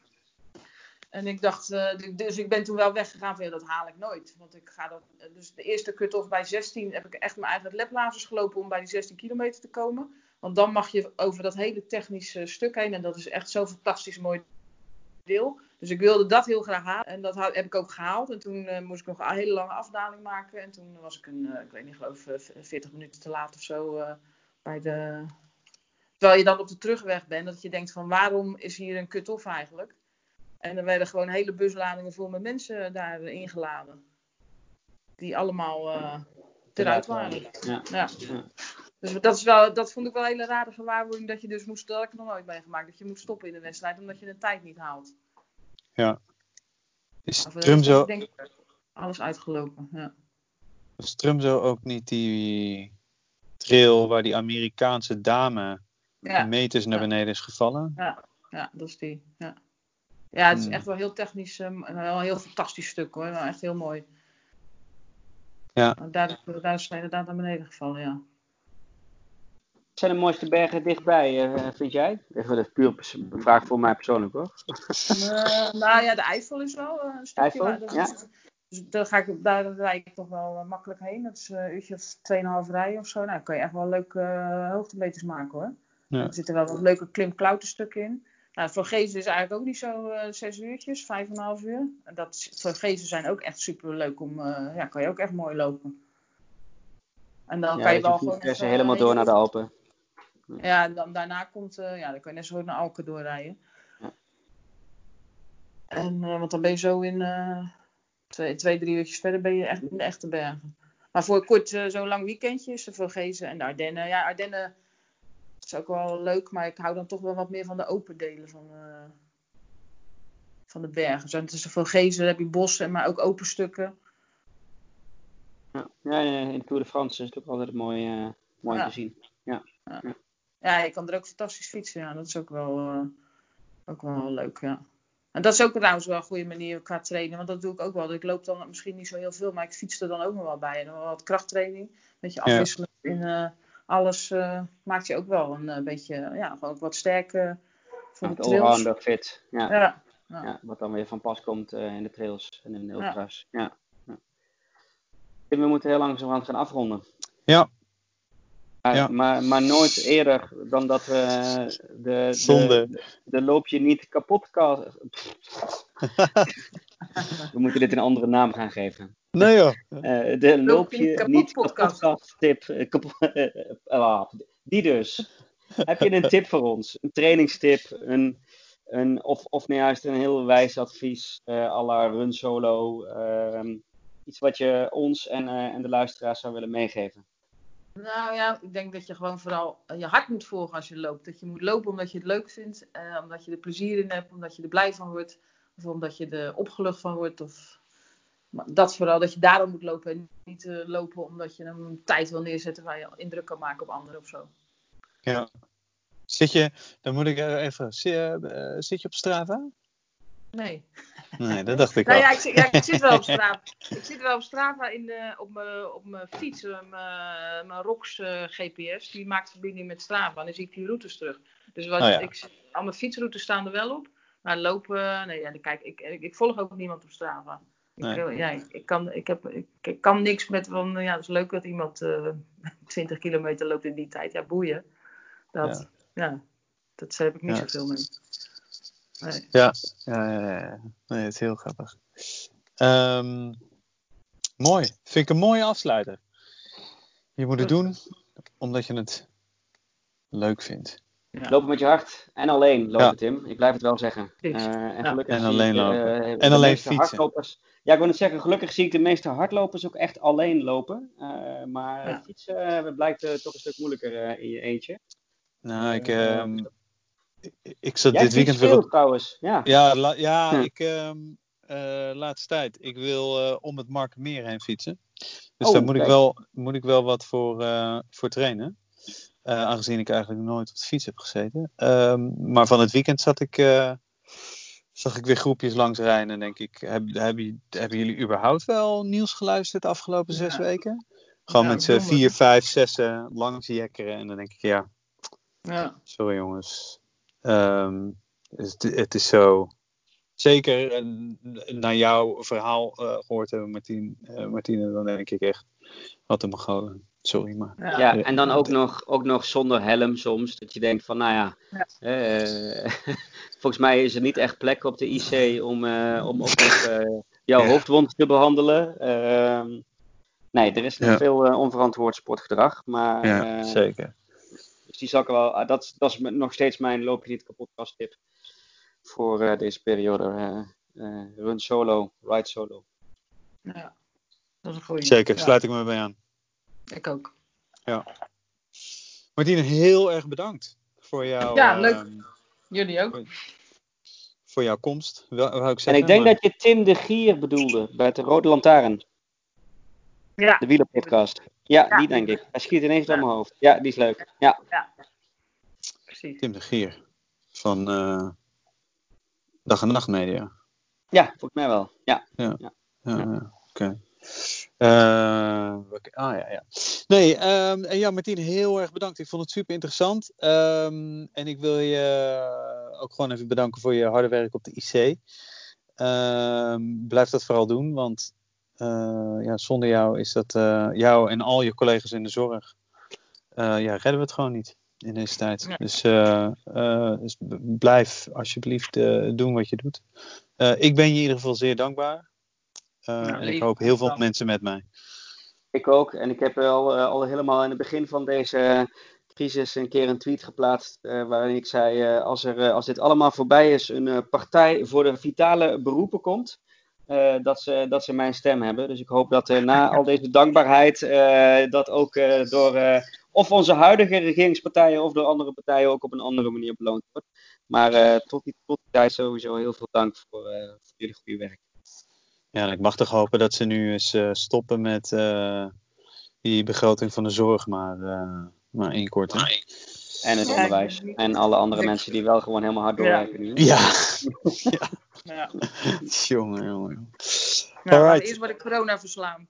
En ik dacht, eh, dus ik ben toen wel weggegaan van ja, dat haal ik nooit. Want ik ga dat, dus de eerste cut-off bij 16 heb ik echt mijn eigen laplazers gelopen om bij die 16 kilometer te komen. Want dan mag je over dat hele technische stuk heen en dat is echt zo'n fantastisch mooi deel. Dus ik wilde dat heel graag halen en dat heb ik ook gehaald. En toen eh, moest ik nog een hele lange afdaling maken. En toen was ik een, eh, ik weet niet, geloof eh, 40 minuten te laat of zo eh, bij de... Terwijl je dan op de terugweg bent, dat je denkt van waarom is hier een cut-off eigenlijk? En er werden gewoon hele busladingen vol met mensen daar ingeladen. Die allemaal eh, eruit waren. Ja. Ja. Dus dat, is wel, dat vond ik wel een hele rare gewaarwording dat je dus moest, dat heb ik nog nooit meegemaakt, dat je moet stoppen in de wedstrijd omdat je de tijd niet haalt. Ja. Is Trumzo, denk ik alles uitgelopen. Ja. is Trumzo ook niet die trail waar die Amerikaanse dame Ja, meters naar Ja. beneden is gevallen? ja, dat is die. Ja, ja het is Hmm. echt wel heel technisch, eh, en wel een heel fantastisch stuk hoor. Echt heel mooi. Ja. Daar, daar is ze inderdaad naar beneden gevallen, ja. Zijn de mooiste bergen dichtbij, eh, vind jij? Even dat is puur een vraag voor mij persoonlijk hoor. Eh, nou ja, de Eifel is wel eh, een stukje. Eifel, waar- is- Dus daar, ga ik, daar rijd ik toch wel makkelijk heen. Dat is eh, een uurtje of 2,5 rijden of zo. Nou, dan kan je echt wel leuke eh, hoogtemeters maken hoor. Ja. Er zitten wel wat leuke klim-klauterstukken in. Nou, voor Gezen is eigenlijk ook niet zo eh, zes uurtjes, vijf en een half uur. En dat, Gezen zijn ook echt super leuk om, eh, ja, kan je ook echt mooi lopen. En dan Ja, kan je wel gewoon helemaal door naar de Alpen. Ja, dan, daarna komt, eh, ja, dan kan je net zo goed naar Alken doorrijden. Ja. En, eh, want dan ben je zo in eh, twee, twee, drie uurtjes verder ben je echt in de echte bergen. Maar voor een kort, zo'n lang weekendje is er veel Gezen en de Ardennen. Ja, Ardennen is ook wel leuk, maar ik hou dan toch wel wat meer van de open delen van, van de bergen. Zo, tussen veel Gezen heb je bossen, maar ook open stukken. Ja, ja, in de Tour de France is het ook altijd mooi, mooi Ja. te zien. Ja, je kan er ook fantastisch fietsen. Ja, dat is ook wel, eh, ook wel leuk, ja. En dat is ook trouwens wel een goede manier qua trainen. Want dat doe ik ook wel. Ik loop dan misschien niet zo heel veel, maar ik fiets er dan ook nog wel bij. En dan wel wat krachttraining. Een beetje Ja. afwisselen in eh, alles. eh, maakt je ook wel een beetje, ja, gewoon ook wat sterker voor Ja, de trails. allrounder fit. Ja. Ja, Ja, wat dan weer van pas komt eh, in de trails en in de Ja. ultras. Ja. Ja. We moeten heel langzamerhand gaan afronden. Ja. Maar, Ja. maar, maar nooit eerder dan dat we de, Zonde. de, de loop je niet kapot ka- We moeten dit een andere naam gaan geven. Nee joh. Eh, de loop je kapot niet podcast. kapot tip. eh, kap- eh, eh, ah, die dus. Heb je een tip voor ons? Een trainingstip? Een, een, of, of nou juist een heel wijs advies eh à la run solo? ehm, iets wat je ons en, eh, en de luisteraars zou willen meegeven? Nou ja, ik denk dat je gewoon vooral eh, je hart moet volgen als je loopt. Dat je moet lopen omdat je het leuk vindt, eh, omdat je er plezier in hebt, omdat je er blij van wordt, of omdat je er opgelucht van wordt. Of... Maar dat vooral, dat je daarom moet lopen en niet eh, lopen omdat je een tijd wil neerzetten waar je indruk kan maken op anderen of zo. Ja. Zit je, dan moet ik even, eh, zit je op Strava? Nee. Nee, dat dacht ik Nou ja, ik, ja, ik zit wel op Strava. Ik zit wel op Strava in de, op mijn op mijn fiets, eh, mijn, mijn ROX eh, GPS. Die maakt verbinding met Strava. En dan zie ik die routes terug. Dus wat, Oh ja. ik, al mijn fietsroutes staan er wel op. Maar lopen, nee, ja, kijk, ik, ik, ik volg ook niemand op Strava. Ik, Nee. eh, ja, ik, kan, ik, heb, ik, ik kan niks met van, ja, het is leuk dat iemand eh 20 kilometer loopt in die tijd. Ja, boeien. Dat, ja. dat heb ik niet Ja. zoveel mee. Nee. Ja, ja, ja, ja. Nee, het is heel grappig. Ehm, mooi. Vind ik een mooie afsluiter. Je moet het doen omdat je het leuk vindt. Ja. Lopen met je hart en alleen lopen, Ja. Tim. Ik blijf het wel zeggen. Eh, en Ja. gelukkig En zie alleen ik, eh, lopen. de En alleen meeste fietsen. Hardlopers, ja, ik wil het zeggen, gelukkig zie ik de meeste hardlopers ook echt alleen lopen. Eh, maar Ja. fietsen eh, blijkt eh, toch een stuk moeilijker eh, in je eentje. Nou, ik, Eh, ehm, ik, zat Jij dit weekend weer veel op. trouwens. Ja. Ja, la- ja Hm. ik, eh, laatste tijd. Ik wil eh, om het Markenmeer heen fietsen. Dus Oh, daar moet ik, wel, moet ik wel wat voor, eh, voor trainen. Aangezien ik eigenlijk nooit op de fiets heb gezeten. Ehm, maar van het weekend zat ik, zag ik weer groepjes langs rijden. En denk ik, heb, hebben, hebben jullie überhaupt wel nieuws geluisterd de afgelopen zes weken? Gewoon Ja, met z'n vier, vijf, zessen langs jekkeren. En dan denk ik, ja, Ja. Sorry jongens. Ehm, het, het is zo. Zeker eh, naar jouw verhaal eh, gehoord hebben, Martien, eh, Martine, dan denk ik echt. Wat een Mongolen. Sorry, maar. Ja. Ja, en dan ook nog, ook nog zonder helm soms. Dat je denkt van, nou ja, Ja. eh, volgens mij is er niet echt plek op de IC om, eh, om ook nog eh, jouw Ja. hoofdwond te behandelen. Ehm, nee, er is nog Ja. veel onverantwoord sportgedrag. Maar Ja, eh, zeker. Dus die zal ik wel, dat, dat is nog steeds mijn loop je niet kapot kast tip voor eh, deze periode. eh, eh, run solo, ride solo. Ja, dat is een goeie. Zeker, Ja, sluit ik me bij aan. ik ook. Martine, heel erg bedankt voor jouw, Ja, leuk. ehm, Jullie ook. voor jouw komst. Wel, wou ik En zeggen, ik denk maar- dat je Tim de Gier bedoelde bij de Rode Lantaarn, Ja, de wielerpodcast. Ja, Ja. die denk ik. Hij schiet ineens door mijn hoofd. Ja, die is leuk. Ja, precies. Tim de Gier van eh, Dag en Nacht Media. ja volgens mij wel. Ja. Ja, Ja. ja, oké. Eh, oké, ah ja, ja. Nee, ehm, en ja, Martien, heel erg bedankt. Ik vond het super interessant. Ehm, en ik wil je ook gewoon even bedanken voor je harde werk op de IC. Ehm, blijf dat vooral doen, want eh, ja, zonder jou is dat eh, jou en al je collega's in de zorg. eh, ja, redden we het gewoon niet in deze tijd. Nee. Dus, eh, eh, dus blijf alsjeblieft eh, doen wat je doet. Eh, ik ben je in ieder geval zeer dankbaar. Eh, Nou, en ik hoop heel veel mensen met mij. Ik ook. En ik heb al, eh, al helemaal in het begin van deze crisis een keer een tweet geplaatst. eh, waarin ik zei: eh, als, er, eh, als dit allemaal voorbij is, een eh, partij voor de vitale beroepen komt. Eh, dat, ze, dat ze mijn stem hebben. Dus ik hoop dat na al deze dankbaarheid. eh, dat ook eh, door. eh, of onze huidige regeringspartijen. of door andere partijen ook op een andere manier beloond wordt. Maar eh, tot, die, tot die tijd sowieso heel veel dank voor, eh, voor jullie goede werk. Ja, en ik mag toch hopen dat ze nu eens eh, stoppen met eh, die begroting van de zorg maar, eh, maar inkorten. En het onderwijs. En alle andere mensen die wel gewoon helemaal hard doorwerken nu. Ja, Ja. jongen, jongen. jongen. Nou, Alright. eerst word ik corona verslaan.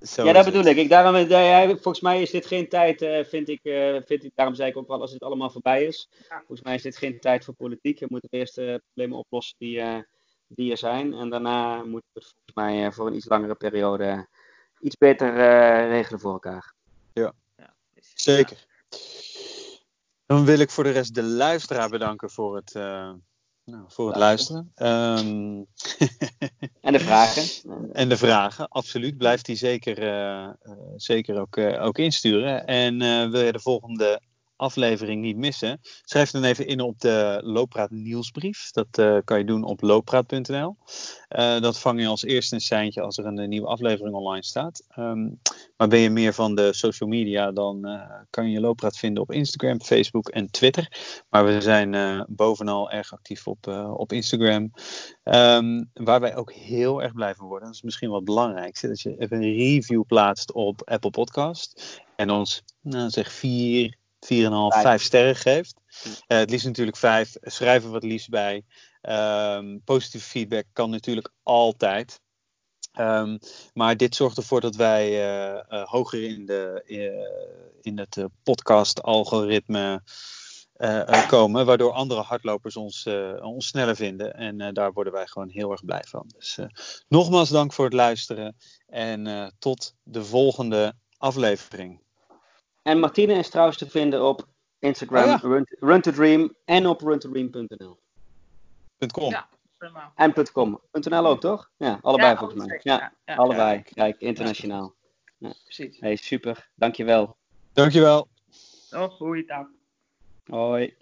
Zo Ja, dat bedoel ik. ik daarom, eh, ja, volgens mij is dit geen tijd, eh, vind, ik, eh, vind ik, daarom zei ik ook wel, als dit allemaal voorbij is. Ja. Volgens mij is dit geen tijd voor politiek. We moeten eerst de problemen oplossen die, eh, die er zijn. En daarna moeten we het volgens mij eh, voor een iets langere periode iets beter eh, regelen voor elkaar. Zeker. Dan wil ik voor de rest de luisteraar bedanken voor het, eh, nou, voor het luisteren. Ehm, En de vragen. en de vragen, absoluut. Blijf die zeker, eh, eh, zeker ook, eh, ook insturen. En wil je de volgende aflevering niet missen? Schrijf dan even in op de Looppraat nieuwsbrief. Dat eh, kan je doen op looppraat.nl. Eh, dat vang je als eerste een seintje als er een, eh, nieuwe aflevering online staat. Ehm, maar ben je meer van de social media, dan kan je Looppraat vinden op Instagram, Facebook en Twitter. Maar we zijn bovenal erg actief op, op Instagram. Ehm, waar wij ook heel erg blij van worden, dat is misschien het belangrijkste, dat je even een review plaatst op Apple Podcast. En ons, nou zeg, vier, 4,5, Vijf. 5 sterren geeft. Eh, het liefst natuurlijk vijf. Schrijf er wat liefst bij. Ehm, positieve feedback kan natuurlijk altijd. Ehm, maar dit zorgt ervoor dat wij eh, eh, hoger in, de, in het podcast-algoritme komen. Waardoor andere hardlopers ons, ons sneller vinden. En daar worden wij gewoon heel erg blij van. Dus nogmaals dank voor het luisteren. En tot de volgende aflevering. En Martine is trouwens te vinden op Instagram, Oh ja. run, run to Dream en op runtodream.nl. .com. Ja. Prima. En .com. .nl ook, toch? Ja, allebei Ja, volgens mij. Ja, allebei. Kijk, internationaal. precies. Hey, super. Dankjewel. Dankjewel. Oh, goeiedag. Hoi.